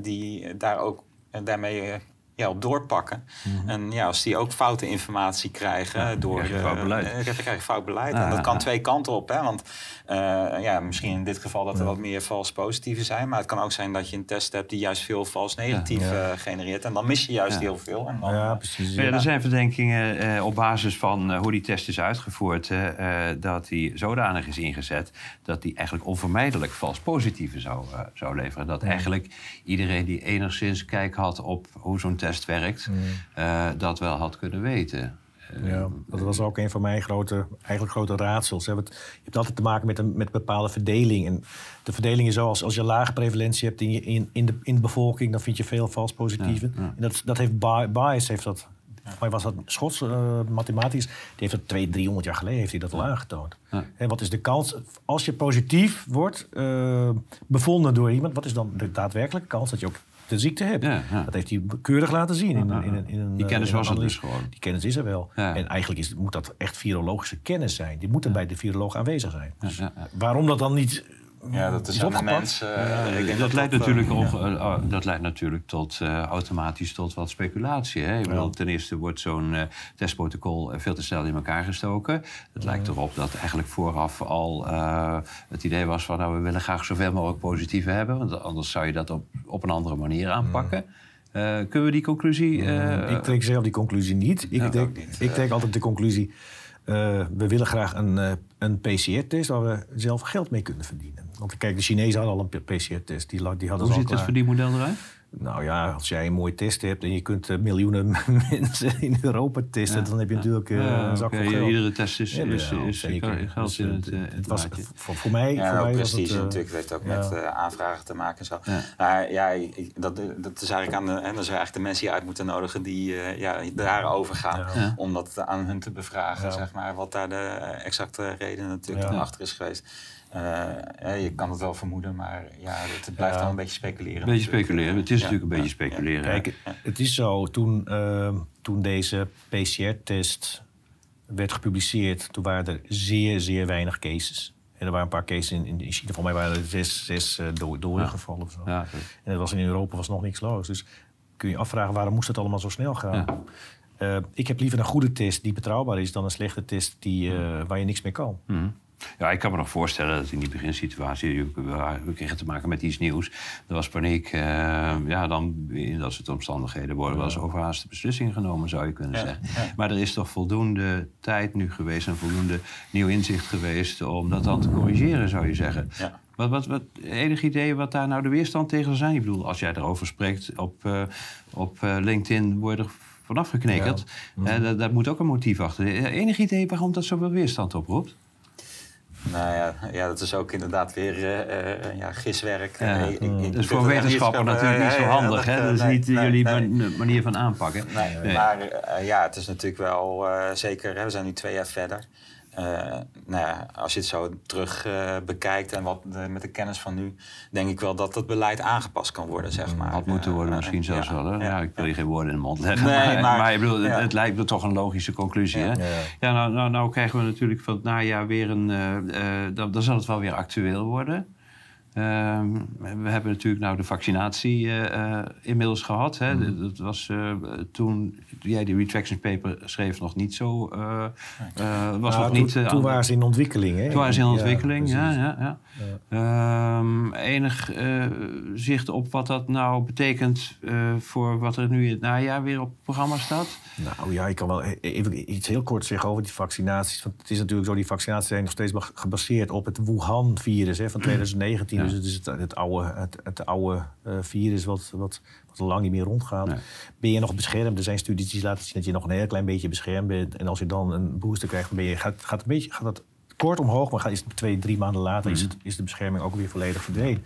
[SPEAKER 10] die daar ook daarmee ja, op doorpakken. En ja, als die ook foute informatie krijgen
[SPEAKER 9] Mhm. Ja,
[SPEAKER 10] door...
[SPEAKER 9] krijg fout
[SPEAKER 10] eh,
[SPEAKER 9] beleid.
[SPEAKER 10] eh, dan krijg je fout beleid. En dat kan
[SPEAKER 9] ja.
[SPEAKER 10] twee kanten op. Hè? Want eh, ja, misschien in dit geval dat er wat meer vals positieve zijn. Maar het kan ook zijn dat je een test hebt die juist veel vals negatief genereert. En dan mis je juist heel veel. En dan,
[SPEAKER 2] Ja, precies.
[SPEAKER 9] Ja, er zijn verdenkingen op basis van hoe die test is uitgevoerd, dat die zodanig is ingezet dat die eigenlijk onvermijdelijk vals positieve zou, zou leveren. Dat eigenlijk iedereen die enigszins kijk had op hoe zo'n test werkt, eh, dat wel had kunnen weten. Eh,
[SPEAKER 2] Ja, dat was ook een van mijn grote, eigenlijk grote raadsels. hè. Want Je hebt altijd te maken met een, met een bepaalde verdeling. En de verdeling is zo, als, als je lage prevalentie hebt in, je, in, in, de, in de bevolking... dan vind je veel vals positieven.
[SPEAKER 9] Ja, ja.
[SPEAKER 2] En dat, dat heeft Bayes, heeft dat, was dat Schots eh, mathematisch... die heeft dat 200, 300 jaar geleden heeft hij dat al aangetoond. En wat is de kans, als je positief wordt bevonden door iemand... wat is dan de daadwerkelijke kans dat je ook de ziekte hebt?
[SPEAKER 9] Ja, ja.
[SPEAKER 2] Dat heeft hij keurig laten zien in, in, in een...
[SPEAKER 9] Die
[SPEAKER 2] eh,
[SPEAKER 9] kennis
[SPEAKER 2] een
[SPEAKER 9] was er dus gewoon.
[SPEAKER 2] Die kennis is er wel.
[SPEAKER 9] Ja.
[SPEAKER 2] En eigenlijk is, moet dat echt virologische kennis zijn. Die moet er bij de viroloog aanwezig zijn. Dus waarom dat dan niet
[SPEAKER 10] ja, dat is aan de
[SPEAKER 2] opgepakt?
[SPEAKER 10] mensen. eh, ik denk
[SPEAKER 9] dat, leidt
[SPEAKER 10] dat, eh,
[SPEAKER 9] natuurlijk op, eh, ah, dat leidt natuurlijk tot, eh, automatisch tot wat speculatie. Hè? Ik bedoel, ten eerste wordt zo'n testprotocol veel te snel in elkaar gestoken. Het lijkt erop dat eigenlijk vooraf al eh, het idee was van... nou, we willen graag zoveel mogelijk positieve hebben... want anders zou je dat op, op een andere manier aanpakken. Eh, kunnen we die conclusie... eh,
[SPEAKER 2] ik trek zelf die conclusie niet. Ik,
[SPEAKER 10] ook niet.
[SPEAKER 2] ik trek altijd de conclusie... eh, we willen graag een, eh, een PCR-test waar we zelf geld mee kunnen verdienen. Want kijk, de Chinezen hadden al een PCR-test. Die, die hadden
[SPEAKER 9] hoe ziet
[SPEAKER 2] klaar.
[SPEAKER 9] verdienmodel eruit?
[SPEAKER 2] Nou ja, als jij een mooie test hebt en je kunt eh, miljoenen mensen in Europa testen,
[SPEAKER 9] Ja.
[SPEAKER 2] dan heb je natuurlijk eh,
[SPEAKER 9] Ja,
[SPEAKER 2] een zak geld.
[SPEAKER 9] Iedere test is,
[SPEAKER 2] Ja,
[SPEAKER 9] is,
[SPEAKER 2] wel,
[SPEAKER 9] is,
[SPEAKER 2] zeker.
[SPEAKER 9] geld
[SPEAKER 2] Dus,
[SPEAKER 9] in het, eh,
[SPEAKER 2] het was voor, voor mij,
[SPEAKER 10] Ja,
[SPEAKER 2] voor mij was het,
[SPEAKER 10] natuurlijk. Het heeft ook
[SPEAKER 2] ja.
[SPEAKER 10] met eh, aanvragen te maken en zo.
[SPEAKER 9] Ja.
[SPEAKER 10] Maar ja, ik- dat, dat is eigenlijk aan de, hè, dat is eigenlijk de mensen die uit moeten nodigen die eh, ja, daarover gaan.
[SPEAKER 2] Ja.
[SPEAKER 9] Ja.
[SPEAKER 10] Om dat aan hun te bevragen,
[SPEAKER 2] Ja.
[SPEAKER 10] zeg maar. Wat daar de exacte reden natuurlijk achter is geweest. Eh, ja, je kan het wel vermoeden, maar ja, het, blijft
[SPEAKER 2] Ja.
[SPEAKER 10] wel een beetje speculeren.
[SPEAKER 9] Een beetje
[SPEAKER 10] natuurlijk.
[SPEAKER 9] speculeren. Het is
[SPEAKER 10] Ja.
[SPEAKER 9] natuurlijk een beetje
[SPEAKER 10] Ja.
[SPEAKER 9] speculeren.
[SPEAKER 2] Kijk, het is zo, toen, eh, toen deze PCR-test werd gepubliceerd, toen waren er zeer, zeer weinig cases. En er waren een paar cases in, in China, voor mij waren er zes, zes eh, do- doden
[SPEAKER 9] Ja.
[SPEAKER 2] gevallen of zo.
[SPEAKER 9] Ja,
[SPEAKER 2] En het was in Europa was nog niks los. Dus kun je afvragen, waarom moest het allemaal zo snel gaan?
[SPEAKER 9] Ja.
[SPEAKER 2] Eh, ik heb liever een goede test die betrouwbaar is... dan een slechte test die, eh, waar je niks mee kan.
[SPEAKER 9] Mhm. Ja, ik kan me nog voorstellen dat in die beginsituatie, we, we kregen te maken met iets nieuws. Er was paniek. eh, ja, dan in dat soort omstandigheden worden wel eens overhaaste beslissingen genomen, zou je kunnen
[SPEAKER 10] Ja,
[SPEAKER 9] zeggen.
[SPEAKER 10] ja.
[SPEAKER 9] Maar er is toch voldoende tijd nu geweest en voldoende nieuw inzicht geweest om dat dan te corrigeren, zou je zeggen.
[SPEAKER 10] Ja.
[SPEAKER 9] Wat, wat, wat, enig idee wat daar nou de weerstand tegen zou zijn? Ik bedoel, als jij erover spreekt op, eh, op eh, LinkedIn, worden er vanaf geknikkerd.
[SPEAKER 2] Ja.
[SPEAKER 9] Moet ook een motief achter. Enig idee waarom dat zoveel weerstand oproept?
[SPEAKER 10] Nou ja, ja, dat is ook inderdaad weer eh, eh, ja, giswerk.
[SPEAKER 9] Ja,
[SPEAKER 10] Eh, ik-
[SPEAKER 9] is
[SPEAKER 10] durf
[SPEAKER 9] voor
[SPEAKER 10] zeggen.
[SPEAKER 9] natuurlijk niet zo handig.
[SPEAKER 10] dat,
[SPEAKER 9] hè? Dat is
[SPEAKER 10] nee,
[SPEAKER 9] niet
[SPEAKER 10] nee,
[SPEAKER 9] jullie manier van aanpakken.
[SPEAKER 10] Maar ja, het is natuurlijk wel zeker, hè, we zijn nu twee jaar verder. Eh, nou ja, als je het zo terug eh, bekijkt en wat de- met de kennis van nu, denk ik wel dat het beleid aangepast kan worden, zeg maar.
[SPEAKER 9] Had moeten worden
[SPEAKER 10] Eh,
[SPEAKER 9] misschien zelfs
[SPEAKER 10] ja,
[SPEAKER 9] wel. Hè?
[SPEAKER 10] ja.
[SPEAKER 9] Ja, ik wil je geen woorden in de mond leggen.
[SPEAKER 10] Nee,
[SPEAKER 9] maar,
[SPEAKER 10] maar-
[SPEAKER 9] ik bedoel, het,
[SPEAKER 10] ja.
[SPEAKER 9] het lijkt me toch een logische conclusie.
[SPEAKER 10] Ja.
[SPEAKER 9] Hè? Ja, nou, nou, nou krijgen we natuurlijk van het najaar weer een... eh, eh, dan, dan zal het wel weer actueel worden. Ehm, we hebben natuurlijk nou de vaccinatie eh, eh, inmiddels gehad. Hè.
[SPEAKER 10] Mhm.
[SPEAKER 9] Dat was eh, toen jij die retraction paper schreef nog niet zo... eh, eh, was
[SPEAKER 2] Nou,
[SPEAKER 9] nog
[SPEAKER 2] toen-
[SPEAKER 9] niet,
[SPEAKER 2] toen waren ze in ontwikkeling, hè?
[SPEAKER 9] Toen waren ze in ontwikkeling, ja. ja, ja. Ehm, enig eh, zicht op wat dat nou betekent eh, voor wat er nu in het najaar weer op het programma staat?
[SPEAKER 2] Nou ja, ik kan wel e- even iets heel kort zeggen over die vaccinaties. Want het is natuurlijk zo, die vaccinaties zijn nog steeds ba- gebaseerd op het Wuhan-virus hè, van 2019. Dus het is het, het oude, het, het oude eh, virus wat, wat, wat lang niet meer rondgaat. Ben je nog beschermd? Er zijn studies die laten zien dat je nog een heel klein beetje beschermd bent. En als je dan een booster krijgt, dan ben je, gaat, gaat, een beetje, gaat dat kort omhoog, maar is het twee, drie maanden later is, het, is de bescherming ook weer volledig verdwenen.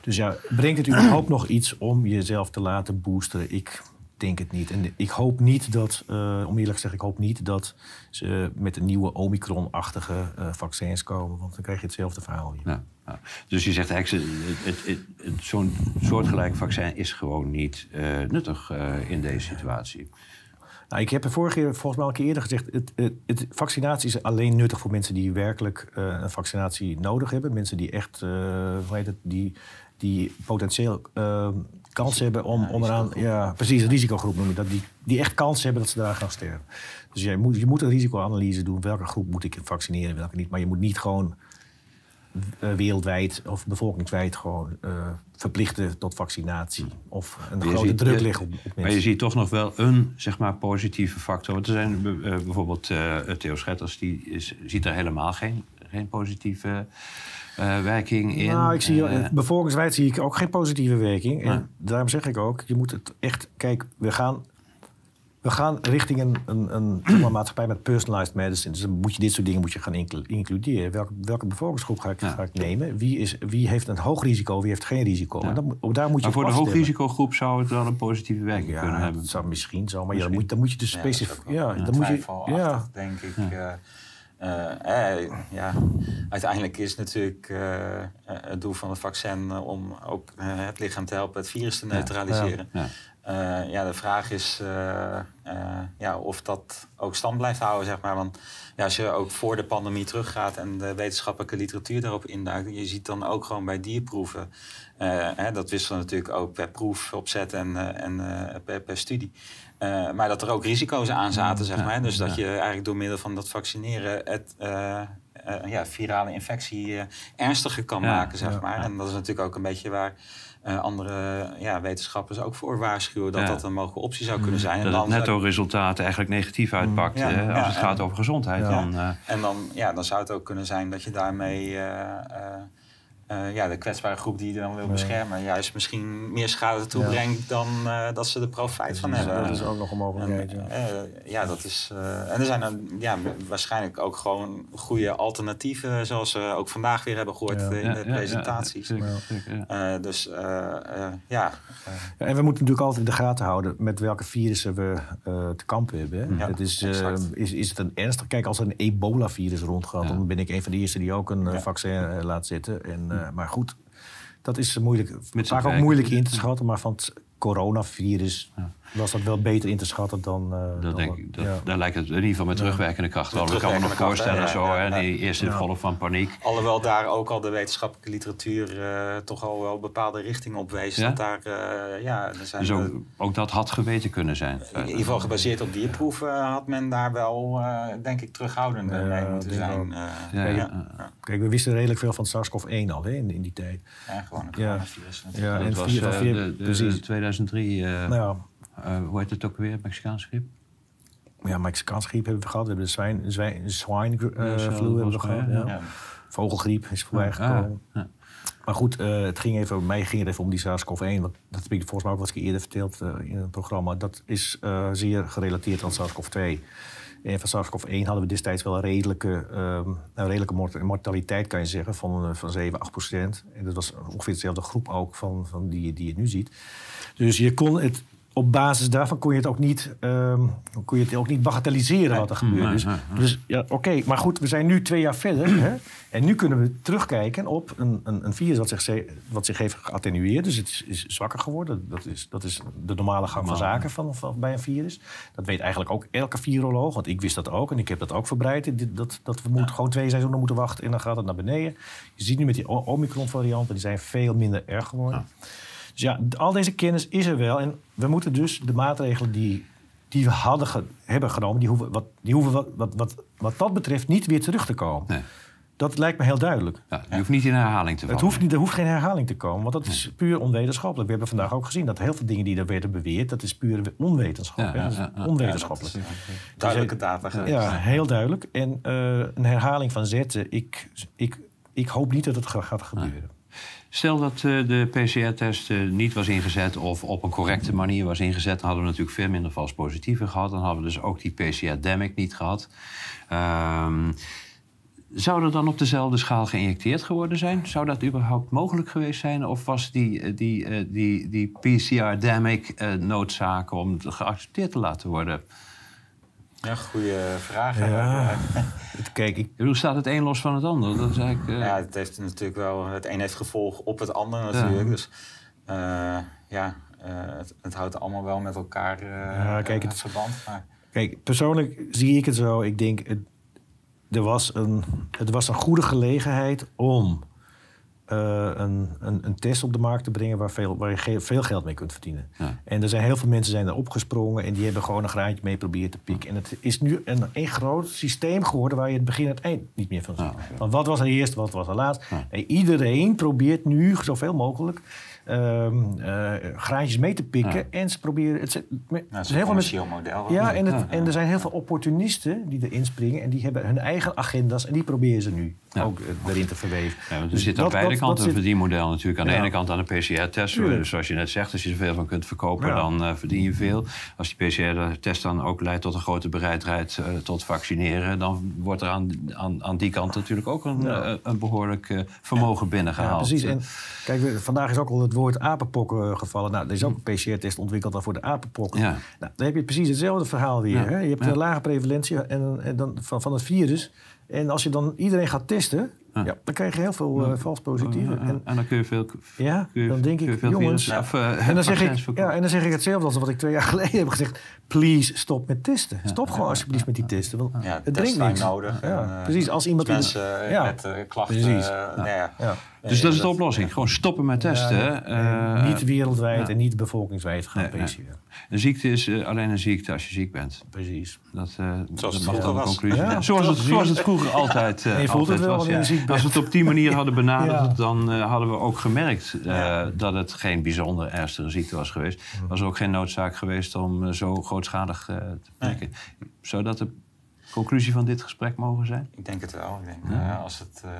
[SPEAKER 2] Dus ja, brengt het überhaupt nog iets om jezelf te laten boosteren? Ik denk het niet. En ik hoop niet dat, eh, om eerlijk te zeggen, ik hoop niet dat ze met een nieuwe Omicron-achtige eh, vaccins komen. Want dan krijg je hetzelfde verhaal weer.
[SPEAKER 9] Ja, ja. Dus je zegt eigenlijk, zo'n soortgelijk vaccin is gewoon niet eh, nuttig in deze situatie.
[SPEAKER 2] Nou, ik heb er vorige keer volgens mij al een keer eerder gezegd... Het, het, het- vaccinatie is alleen nuttig voor mensen die werkelijk eh, een vaccinatie nodig hebben. Mensen die echt, eh, hoe heet het, die, die potentieel eh, kans hebben om, om eraan... Ja, precies, een risicogroep noem je dat. Die, die echt kans hebben dat ze eraan gaan sterven. Dus jij moet, je moet een risicoanalyse doen. Welke groep moet ik vaccineren, welke niet. Maar je moet niet gewoon wereldwijd of bevolkingswijd gewoon eh, verplichten tot vaccinatie. Of een grote
[SPEAKER 9] ziet-
[SPEAKER 2] druk leggen op, op mensen.
[SPEAKER 9] Maar je ziet toch nog wel een zeg maar, positieve factor. Want er zijn eh, bijvoorbeeld eh, Theo Schetters, die is, ziet er helemaal geen, geen positieve eh, werking in.
[SPEAKER 2] Nou, ik zie,
[SPEAKER 9] Eh,
[SPEAKER 2] eh, bevolkingswijd zie ik ook geen positieve werking. En daarom zeg ik ook, je moet het echt... Kijk, we gaan, we gaan richting een, een, een, maatschappij met personalized medicine. Dus dan moet je dit soort dingen moet je gaan inclu- includeren. Welke, welke bevolkingsgroep ga ik, ga ik nemen? Wie, is, wie heeft een hoog risico, wie heeft geen risico? En dan, daar moet je
[SPEAKER 9] maar voor de hoogrisicogroep zou het wel een positieve werking
[SPEAKER 2] Ja,
[SPEAKER 9] kunnen hebben.
[SPEAKER 2] dat zou misschien zo. Maar ja, dan,
[SPEAKER 9] Misschien.
[SPEAKER 2] moet, dan moet je dus
[SPEAKER 10] Ja, dat is
[SPEAKER 2] specifiek... Ja, dan moet je... Ja,
[SPEAKER 10] denk ik. eh, eh, eh, ja, uiteindelijk is natuurlijk eh, het doel van het vaccin om ook het lichaam te helpen het virus te neutraliseren.
[SPEAKER 9] Ja.
[SPEAKER 10] Eh, ja, de vraag is eh, eh, ja, of dat ook stand blijft houden, zeg maar. Want ja, als je ook voor de pandemie teruggaat en de wetenschappelijke literatuur daarop induikt, je ziet dan ook gewoon bij dierproeven, hè, dat wisselen natuurlijk ook per proef opzet en, en per, per studie. Maar dat er ook risico's aan zaten, zeg maar. Dus dat je eigenlijk door middel van dat vaccineren het ja, virale infectie ernstiger kan maken, zeg maar. En dat is natuurlijk ook een beetje waar eh, andere ja, wetenschappers ook voor waarschuwen dat
[SPEAKER 9] Ja.
[SPEAKER 10] dat een mogelijke optie zou kunnen zijn. En
[SPEAKER 9] Dat
[SPEAKER 10] dan
[SPEAKER 9] het netto-resultaat eigenlijk negatief uitpakt
[SPEAKER 10] Ja,
[SPEAKER 9] hè, als
[SPEAKER 10] ja,
[SPEAKER 9] het gaat
[SPEAKER 10] en-
[SPEAKER 9] over gezondheid.
[SPEAKER 2] Ja.
[SPEAKER 9] Dan, eh,
[SPEAKER 10] En dan, ja, dan zou het ook kunnen zijn dat je daarmee eh, eh, eh, ja, de kwetsbare groep die je dan wil beschermen, juist misschien meer schade toebrengt dan eh, dat ze er profijt van hebben.
[SPEAKER 2] dat is ook nog een mogelijkheid. ja.
[SPEAKER 10] En, eh, ja, dat is. eh, en er zijn dan, ja, waarschijnlijk ook gewoon goede alternatieven, zoals we ook vandaag weer hebben gehoord
[SPEAKER 2] Ja.
[SPEAKER 10] eh, in
[SPEAKER 9] ja,
[SPEAKER 10] de
[SPEAKER 9] ja, ja,
[SPEAKER 10] presentaties.
[SPEAKER 9] zeker.
[SPEAKER 10] Eh, dus eh, eh, ja. eh,
[SPEAKER 2] Ja, en we moeten natuurlijk altijd in de gaten houden met welke virussen we eh, te kampen hebben. hè. Het is, eh, is, is het een ernstig... Kijk, als er een ebola-virus rondgaat...
[SPEAKER 9] Ja.
[SPEAKER 2] dan ben ik een van de eerste die ook een eh,
[SPEAKER 10] Ja.
[SPEAKER 2] vaccin eh, laat zetten. En, eh, maar goed, dat is moeilijk,
[SPEAKER 9] Met
[SPEAKER 2] vaak ook moeilijk in te schatten. Maar van het coronavirus
[SPEAKER 9] Ja.
[SPEAKER 2] Was dat wel beter in te schatten dan... eh,
[SPEAKER 9] Dat
[SPEAKER 2] dan
[SPEAKER 9] denk ik, dat,
[SPEAKER 2] ja.
[SPEAKER 9] daar lijkt het in ieder geval met terugwerkende kracht wel. Ik kan me nog
[SPEAKER 10] kracht,
[SPEAKER 9] voorstellen,
[SPEAKER 10] hè,
[SPEAKER 9] zo,
[SPEAKER 10] ja,
[SPEAKER 9] hè,
[SPEAKER 10] ja.
[SPEAKER 9] die eerste
[SPEAKER 2] Ja.
[SPEAKER 9] golf van paniek.
[SPEAKER 10] Alhoewel daar ook al de wetenschappelijke literatuur eh, toch al wel bepaalde richting op wees.
[SPEAKER 9] Ja?
[SPEAKER 10] Dat daar, eh, ja, er zijn
[SPEAKER 9] Dus ook, ook dat had geweten kunnen zijn.
[SPEAKER 10] in ieder geval gebaseerd op dierproeven had men daar wel, eh, denk ik, terughoudend mee moeten zijn.
[SPEAKER 2] ook.
[SPEAKER 10] eh,
[SPEAKER 9] Ja,
[SPEAKER 10] ja,
[SPEAKER 9] ja.
[SPEAKER 10] ja.
[SPEAKER 2] Kijk, we wisten redelijk veel van SARS-CoV-1 al hè, in, in die tijd.
[SPEAKER 10] Ja, gewoon een natuurlijk.
[SPEAKER 2] Ja,
[SPEAKER 9] Dat
[SPEAKER 2] en
[SPEAKER 9] was
[SPEAKER 2] vier, van
[SPEAKER 9] eh,
[SPEAKER 2] vier,
[SPEAKER 9] de, de,
[SPEAKER 2] precies.
[SPEAKER 9] 2003, eh, Eh, hoe heet het ook weer, Mexicaans schip?
[SPEAKER 2] ja, Mexicaans griep hebben we gehad. We hebben de zwijn, zwijn,
[SPEAKER 9] Ja,
[SPEAKER 2] hebben we gehad. Ja.
[SPEAKER 10] Ja.
[SPEAKER 2] vogelgriep is voorbij
[SPEAKER 9] Ah,
[SPEAKER 2] gekomen.
[SPEAKER 9] ja.
[SPEAKER 2] Maar goed, eh, het ging even, mij ging het even om die SARS-CoV-1. Want dat heb ik volgens mij ook een keer eerder verteld eh, in het programma. Dat is zeer gerelateerd aan SARS-CoV-2. En van SARS-CoV-1 hadden we destijds wel een redelijke, ehm, een redelijke mort- mortaliteit, kan je zeggen, van, van 7, 8 procent. En dat was ongeveer dezelfde groep ook van, van die, die je nu ziet. Dus je kon het, op basis daarvan kon je het ook niet, ehm, kon je het ook niet bagatelliseren wat er gebeurde.
[SPEAKER 9] Nee,
[SPEAKER 2] Dus,
[SPEAKER 9] nee, nee.
[SPEAKER 2] dus ja, oké, maar goed, we zijn nu twee jaar verder. Hè? En nu kunnen we terugkijken op een, een, een virus wat zich, wat zich heeft geattenueerd. Dus het is, is zwakker geworden. Dat is, dat is de normale gang van zaken van, van, bij een virus. Dat weet eigenlijk ook elke viroloog, want ik wist dat ook. En ik heb dat ook verbreid. Dat, dat we moeten gewoon twee seizoenen moeten wachten en dan gaat het naar beneden. Je ziet nu met die Omicron-varianten, die zijn veel minder erg geworden. Dus ja, al deze kennis is er wel. En we moeten dus de maatregelen die, die we hadden ge- hebben genomen... die hoeven, wat, die hoeven wat, wat, wat, wat dat betreft niet weer terug te komen.
[SPEAKER 9] Nee.
[SPEAKER 2] Dat lijkt me heel duidelijk.
[SPEAKER 9] Ja, je hoeft niet in herhaling te vallen.
[SPEAKER 2] Het hoeft niet, er hoeft geen herhaling te komen, want dat is puur onwetenschappelijk. We hebben vandaag ook gezien dat heel veel dingen die er werden beweerd... dat is puur onwetenschappelijk.
[SPEAKER 9] Ja, ja,
[SPEAKER 2] onwetenschappelijk.
[SPEAKER 10] Ja, dat is, Duidelijke data.
[SPEAKER 2] Ja, heel duidelijk. En eh, een herhaling van zetten, ik, ik, ik hoop niet dat het ga- gaat gebeuren.
[SPEAKER 9] Stel dat eh, de PCR-test eh, niet was ingezet of op een correcte manier was ingezet, dan hadden we natuurlijk veel minder vals positieven gehad. Dan hadden we dus ook die PCR-demic niet gehad. Ehm, zou er dan op dezelfde schaal geïnjecteerd geworden zijn? Zou dat überhaupt mogelijk geweest zijn? Of was die, eh, die, eh, die, die PCR-demic noodzaak om geaccepteerd te laten worden?
[SPEAKER 10] Ja, goede vraag.
[SPEAKER 2] Ja. Kijk, ik...
[SPEAKER 9] Bedoel, staat het een los van het ander? Dat is eigenlijk... eh,
[SPEAKER 10] Ja, het heeft natuurlijk wel. Het een heeft gevolg op het ander natuurlijk.
[SPEAKER 9] Ja.
[SPEAKER 10] Dus eh, ja, eh, het, het houdt allemaal wel met elkaar
[SPEAKER 2] Ja, kijk, het-
[SPEAKER 10] verband. Maar
[SPEAKER 2] Kijk, persoonlijk zie ik het zo. Ik denk, het, er was een, het was een goede gelegenheid om eh, een, een, een test op de markt te brengen waar, veel, waar je ge- veel geld mee kunt verdienen.
[SPEAKER 9] Ja.
[SPEAKER 2] En er zijn heel veel mensen zijn er opgesprongen en die hebben gewoon een graantje mee proberen te pikken. En het is nu een, een groot systeem geworden waar je het begin en het eind niet meer van ziet. Want wat was er eerst, wat was er laatst? En iedereen probeert nu zoveel mogelijk ehm, eh, graantjes mee te pikken. En ze proberen... Het, zijn-
[SPEAKER 10] het is
[SPEAKER 2] heel
[SPEAKER 10] een
[SPEAKER 2] veel mensen-
[SPEAKER 10] commercieel model.
[SPEAKER 2] ja, en, het, en er zijn heel veel opportunisten die erin springen. En die hebben hun eigen agenda's. En die proberen ze nu ook eh, erin te verweven.
[SPEAKER 9] Ja, er
[SPEAKER 2] Dus
[SPEAKER 9] zit aan beide
[SPEAKER 2] dat-
[SPEAKER 9] kanten een verdienmodel natuurlijk. Aan de ene kant aan de PCR-test. Dus zoals je net zegt, als je er veel van kunt verkopen, dan eh, verdien je veel. Als die PCR-test dan ook leidt tot een grote bereidheid tot vaccineren... dan wordt er aan, aan, aan die kant natuurlijk ook een, een behoorlijk eh, vermogen
[SPEAKER 2] Ja,
[SPEAKER 9] binnengehaald.
[SPEAKER 2] precies. En kijk, vandaag is ook al het woord apenpok eh, gevallen. Nou, er is ook een PCR-test ontwikkeld dan voor de apenpok.
[SPEAKER 9] Ja.
[SPEAKER 2] Nou, dan heb je precies hetzelfde verhaal weer.
[SPEAKER 9] Ja.
[SPEAKER 2] Hè? Je hebt
[SPEAKER 9] Ja.
[SPEAKER 2] een lage prevalentie en, en dan, van, van het virus. En als je dan iedereen gaat testen, ja. dan krijg je heel veel eh, vals positieven.
[SPEAKER 9] Ja,
[SPEAKER 2] En,
[SPEAKER 9] en dan kun je veel...
[SPEAKER 2] ja,
[SPEAKER 9] je-
[SPEAKER 2] dan denk ik, jongens...
[SPEAKER 9] eh,
[SPEAKER 2] en, dan zeg ik, ja, en dan zeg ik hetzelfde als wat ik twee jaar geleden heb gezegd. Please, stop met testen. Stop gewoon alsjeblieft met die testen. Want
[SPEAKER 10] Ja,
[SPEAKER 2] het
[SPEAKER 10] testtime
[SPEAKER 2] niks.
[SPEAKER 10] nodig.
[SPEAKER 2] Ja,
[SPEAKER 10] En, eh,
[SPEAKER 2] precies, als iemand... in-
[SPEAKER 10] mensen eh,
[SPEAKER 2] ja,
[SPEAKER 10] met eh, klachten...
[SPEAKER 2] Precies.
[SPEAKER 9] Dus dat is de oplossing. Gewoon stoppen met testen.
[SPEAKER 2] Ja,
[SPEAKER 9] eh,
[SPEAKER 2] niet wereldwijd
[SPEAKER 9] ja.
[SPEAKER 2] en niet bevolkingswijd gaan
[SPEAKER 9] Nee, nee.
[SPEAKER 2] PCR.
[SPEAKER 9] Een ziekte is eh, alleen een ziekte als je ziek bent.
[SPEAKER 2] Precies.
[SPEAKER 9] Dat, eh,
[SPEAKER 10] het
[SPEAKER 9] dat mag dan de conclusie
[SPEAKER 2] Ja,
[SPEAKER 9] zijn. Zoals, het, zoals het vroeger altijd, eh,
[SPEAKER 2] het wel
[SPEAKER 9] was. Als we het op die manier hadden benaderd,
[SPEAKER 2] Ja.
[SPEAKER 9] dan hadden we ook gemerkt eh, dat het geen bijzonder ernstige ziekte was geweest.
[SPEAKER 2] Mm.
[SPEAKER 9] was er ook geen noodzaak geweest om zo grootschalig eh, te prikken. Zou dat de conclusie van dit gesprek mogen zijn?
[SPEAKER 10] Ik denk het wel. Ik denk,
[SPEAKER 9] Ja.
[SPEAKER 10] als het eh,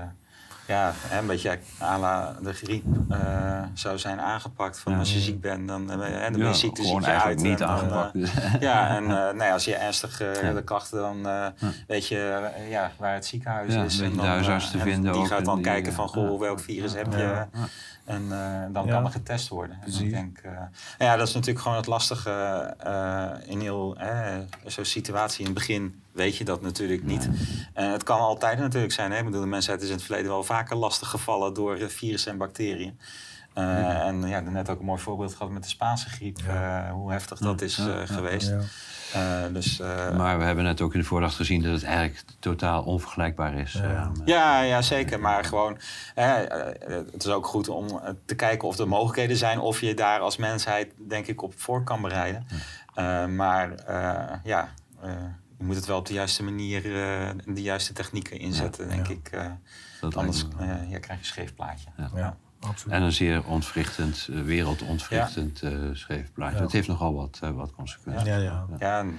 [SPEAKER 10] ja, een beetje à la de griep eh, zou zijn aangepakt. Van
[SPEAKER 9] Ja.
[SPEAKER 10] als je ziek bent, dan, eh, dan
[SPEAKER 9] Ja,
[SPEAKER 10] ben je ziekte,
[SPEAKER 9] gewoon
[SPEAKER 10] ziek uit.
[SPEAKER 9] eigenlijk niet
[SPEAKER 10] en
[SPEAKER 9] aangepakt.
[SPEAKER 10] eh, ja, en eh, nou ja, als je ernstig eh,
[SPEAKER 9] Ja.
[SPEAKER 10] de klachten, dan eh, weet je ja, waar het ziekenhuis
[SPEAKER 9] Ja,
[SPEAKER 10] is. en
[SPEAKER 9] de
[SPEAKER 10] dan,
[SPEAKER 9] huisarts te
[SPEAKER 10] en
[SPEAKER 9] vinden
[SPEAKER 10] Die
[SPEAKER 9] ook
[SPEAKER 10] gaat
[SPEAKER 9] en
[SPEAKER 10] dan
[SPEAKER 9] die,
[SPEAKER 10] kijken van, goh, welk virus heb je? En eh, dan
[SPEAKER 2] Ja.
[SPEAKER 10] kan er getest worden. En ik denk, eh, nou ja, dat is natuurlijk gewoon het lastige eh, in heel zo'n situatie. In het begin weet je dat natuurlijk niet. En het kan altijd natuurlijk zijn. Hè? Ik bedoel, de mensheid is in het verleden wel vaker lastig gevallen door eh, virussen en bacteriën. Eh, En ja, net ook een mooi voorbeeld gehad met de Spaanse griep. eh, hoe heftig dat is eh, geweest. Eh, dus, eh,
[SPEAKER 9] Maar we hebben net ook in de voordracht gezien dat het eigenlijk totaal onvergelijkbaar is.
[SPEAKER 2] Ja.
[SPEAKER 9] eh,
[SPEAKER 10] Ja, zeker. Maar gewoon, eh, eh, het is ook goed om eh, te kijken of er mogelijkheden zijn. Of je daar als mensheid, denk ik, op voor kan bereiden. Eh, maar eh, ja, eh, je moet het wel op de juiste manier, eh, en de juiste technieken inzetten, denk
[SPEAKER 2] Ja.
[SPEAKER 10] ik. eh.
[SPEAKER 9] dat
[SPEAKER 10] anders eh, ja, krijg je een scheef plaatje.
[SPEAKER 9] Ja.
[SPEAKER 2] Ja, absoluut.
[SPEAKER 9] En een zeer ontwrichtend, wereldontwrichtend eh scheef plaatje.
[SPEAKER 2] Ja.
[SPEAKER 9] Het heeft nogal wat, wat consequenties.
[SPEAKER 2] Ja, ja.
[SPEAKER 10] Ja, en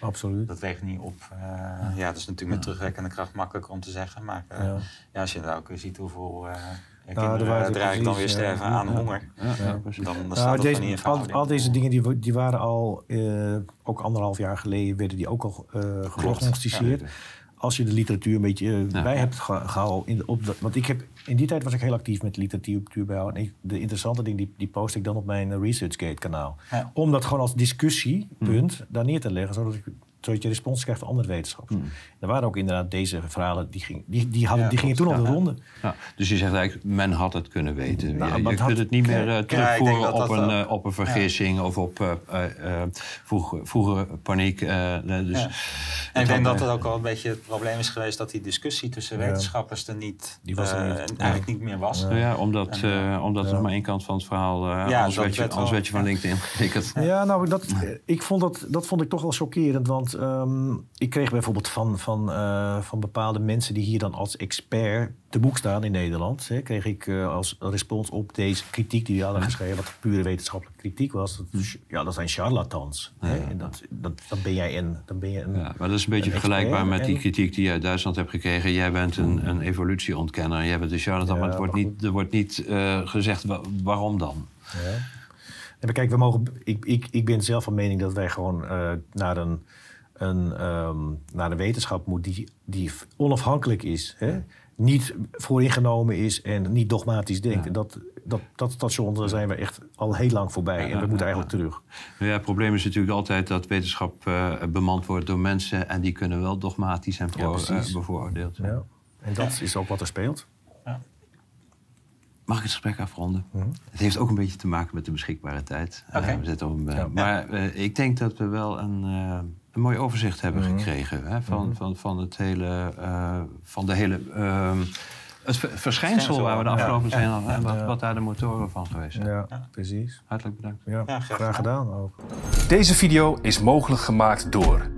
[SPEAKER 2] Absoluut.
[SPEAKER 10] Dat weegt niet op. Eh, ja, dat is natuurlijk met terugwerkende kracht makkelijker om te zeggen. Maar
[SPEAKER 2] Ja.
[SPEAKER 10] ja. als je nou ook ziet hoeveel uh, kinderen
[SPEAKER 2] waren
[SPEAKER 10] uh, eigenlijk dan weer
[SPEAKER 2] precies, ja.
[SPEAKER 10] sterven aan
[SPEAKER 2] Ja.
[SPEAKER 10] honger,
[SPEAKER 2] Ja, ja,
[SPEAKER 10] dan,
[SPEAKER 2] precies.
[SPEAKER 10] dan staat
[SPEAKER 2] Nou, deze-
[SPEAKER 10] niet
[SPEAKER 2] al, al deze dingen die, waren al, eh, ook anderhalf jaar geleden, werden die ook al eh gediagnosticeerd.
[SPEAKER 9] Ja.
[SPEAKER 2] Als je de literatuur een beetje eh, bij hebt gehouden. In de, op dat, want ik heb, in die tijd was ik heel actief met literatuur bijhouden. En ik- de interessante dingen die, die post ik dan op mijn ResearchGate kanaal.
[SPEAKER 10] Ja.
[SPEAKER 2] Om dat gewoon als discussiepunt daar neer te leggen. Zodat, ik, zodat je respons krijgt van andere wetenschappers. Er waren ook inderdaad deze verhalen, die, ging, die, die, hadden,
[SPEAKER 9] Ja,
[SPEAKER 2] die gingen toen op de ronde.
[SPEAKER 9] Ja, dus je zegt eigenlijk, men had het kunnen weten.
[SPEAKER 2] Nou,
[SPEAKER 9] je
[SPEAKER 2] maar
[SPEAKER 9] je
[SPEAKER 2] het
[SPEAKER 9] kunt
[SPEAKER 2] had-
[SPEAKER 9] het niet meer eh, terugvoeren
[SPEAKER 10] dat
[SPEAKER 9] op,
[SPEAKER 10] dat
[SPEAKER 9] een, eh, op een vergissing of op eh, eh, eh, vroeg, vroege paniek. eh, dus
[SPEAKER 10] Ja.
[SPEAKER 9] het
[SPEAKER 10] En ik denk dat
[SPEAKER 9] eh,
[SPEAKER 10] het ook wel een beetje het probleem is geweest dat die discussie tussen
[SPEAKER 2] Ja.
[SPEAKER 10] wetenschappers er niet,
[SPEAKER 2] Die was er
[SPEAKER 10] eh,
[SPEAKER 2] niet.
[SPEAKER 10] eigenlijk niet meer was.
[SPEAKER 9] ja, omdat,
[SPEAKER 10] En,
[SPEAKER 9] eh, omdat
[SPEAKER 2] ja.
[SPEAKER 9] er nog maar één kant van het verhaal... eh
[SPEAKER 10] Ja,
[SPEAKER 9] anders werd je,
[SPEAKER 10] werd
[SPEAKER 9] anders
[SPEAKER 10] wel-
[SPEAKER 9] werd je van. LinkedIn.
[SPEAKER 2] Ja, nou, dat, ik vond dat, dat vond ik toch wel chockerend. Want ehm, ik kreeg bijvoorbeeld van, van, eh, van bepaalde mensen die hier dan als expert te boek staan in Nederland. Hè, kreeg ik eh, als respons op deze kritiek die we hadden geschreven, wat pure wetenschappelijke kritiek was. Dat, is- ja, dat zijn charlatans. Hè, en dat, dat, dan ben jij een. Dan ben je een
[SPEAKER 9] Ja, maar dat is een beetje
[SPEAKER 2] een
[SPEAKER 9] vergelijkbaar met die kritiek die je uit Duitsland hebt gekregen. Jij bent een, een evolutieontkenner en jij bent een charlatan,
[SPEAKER 2] Ja,
[SPEAKER 9] maar het wordt
[SPEAKER 2] maar
[SPEAKER 9] niet, er wordt niet eh, gezegd wa- waarom dan.
[SPEAKER 2] Ja. Kijk, we mogen, ik, ik, ik ben zelf van mening dat wij gewoon naar, een, een, ehm, naar een wetenschap moeten die, die onafhankelijk is. Hè? Niet vooringenomen is en niet dogmatisch denkt.
[SPEAKER 9] Ja.
[SPEAKER 2] En dat, dat, dat station daar zijn we echt al heel lang voorbij.
[SPEAKER 9] Ja,
[SPEAKER 2] en
[SPEAKER 9] ja,
[SPEAKER 2] we moeten
[SPEAKER 9] ja,
[SPEAKER 2] eigenlijk terug.
[SPEAKER 9] Nou ja, het probleem is natuurlijk altijd dat wetenschap eh, bemand wordt door mensen en die kunnen wel dogmatisch en voor,
[SPEAKER 2] precies.
[SPEAKER 9] eh, bevooroordeeld zijn.
[SPEAKER 2] Ja. En dat is ook wat er speelt.
[SPEAKER 9] Mag ik het gesprek afronden?
[SPEAKER 2] Mhm.
[SPEAKER 9] Het heeft ook een beetje te maken met de beschikbare tijd. Eh, we zitten op eh,
[SPEAKER 2] Ja.
[SPEAKER 9] Maar eh, ik denk dat we wel een, een mooi overzicht hebben
[SPEAKER 2] Mhm.
[SPEAKER 9] gekregen hè, van,
[SPEAKER 2] Mhm.
[SPEAKER 9] van, van, het hele, eh, van de hele. ehm, het ver- verschijnsel waar we de afgelopen
[SPEAKER 10] Ja.
[SPEAKER 9] zijn en wat, daar de motoren van geweest zijn.
[SPEAKER 2] Ja, precies.
[SPEAKER 9] Hartelijk bedankt.
[SPEAKER 2] Ja, graag gedaan ook.
[SPEAKER 11] Deze video is mogelijk gemaakt door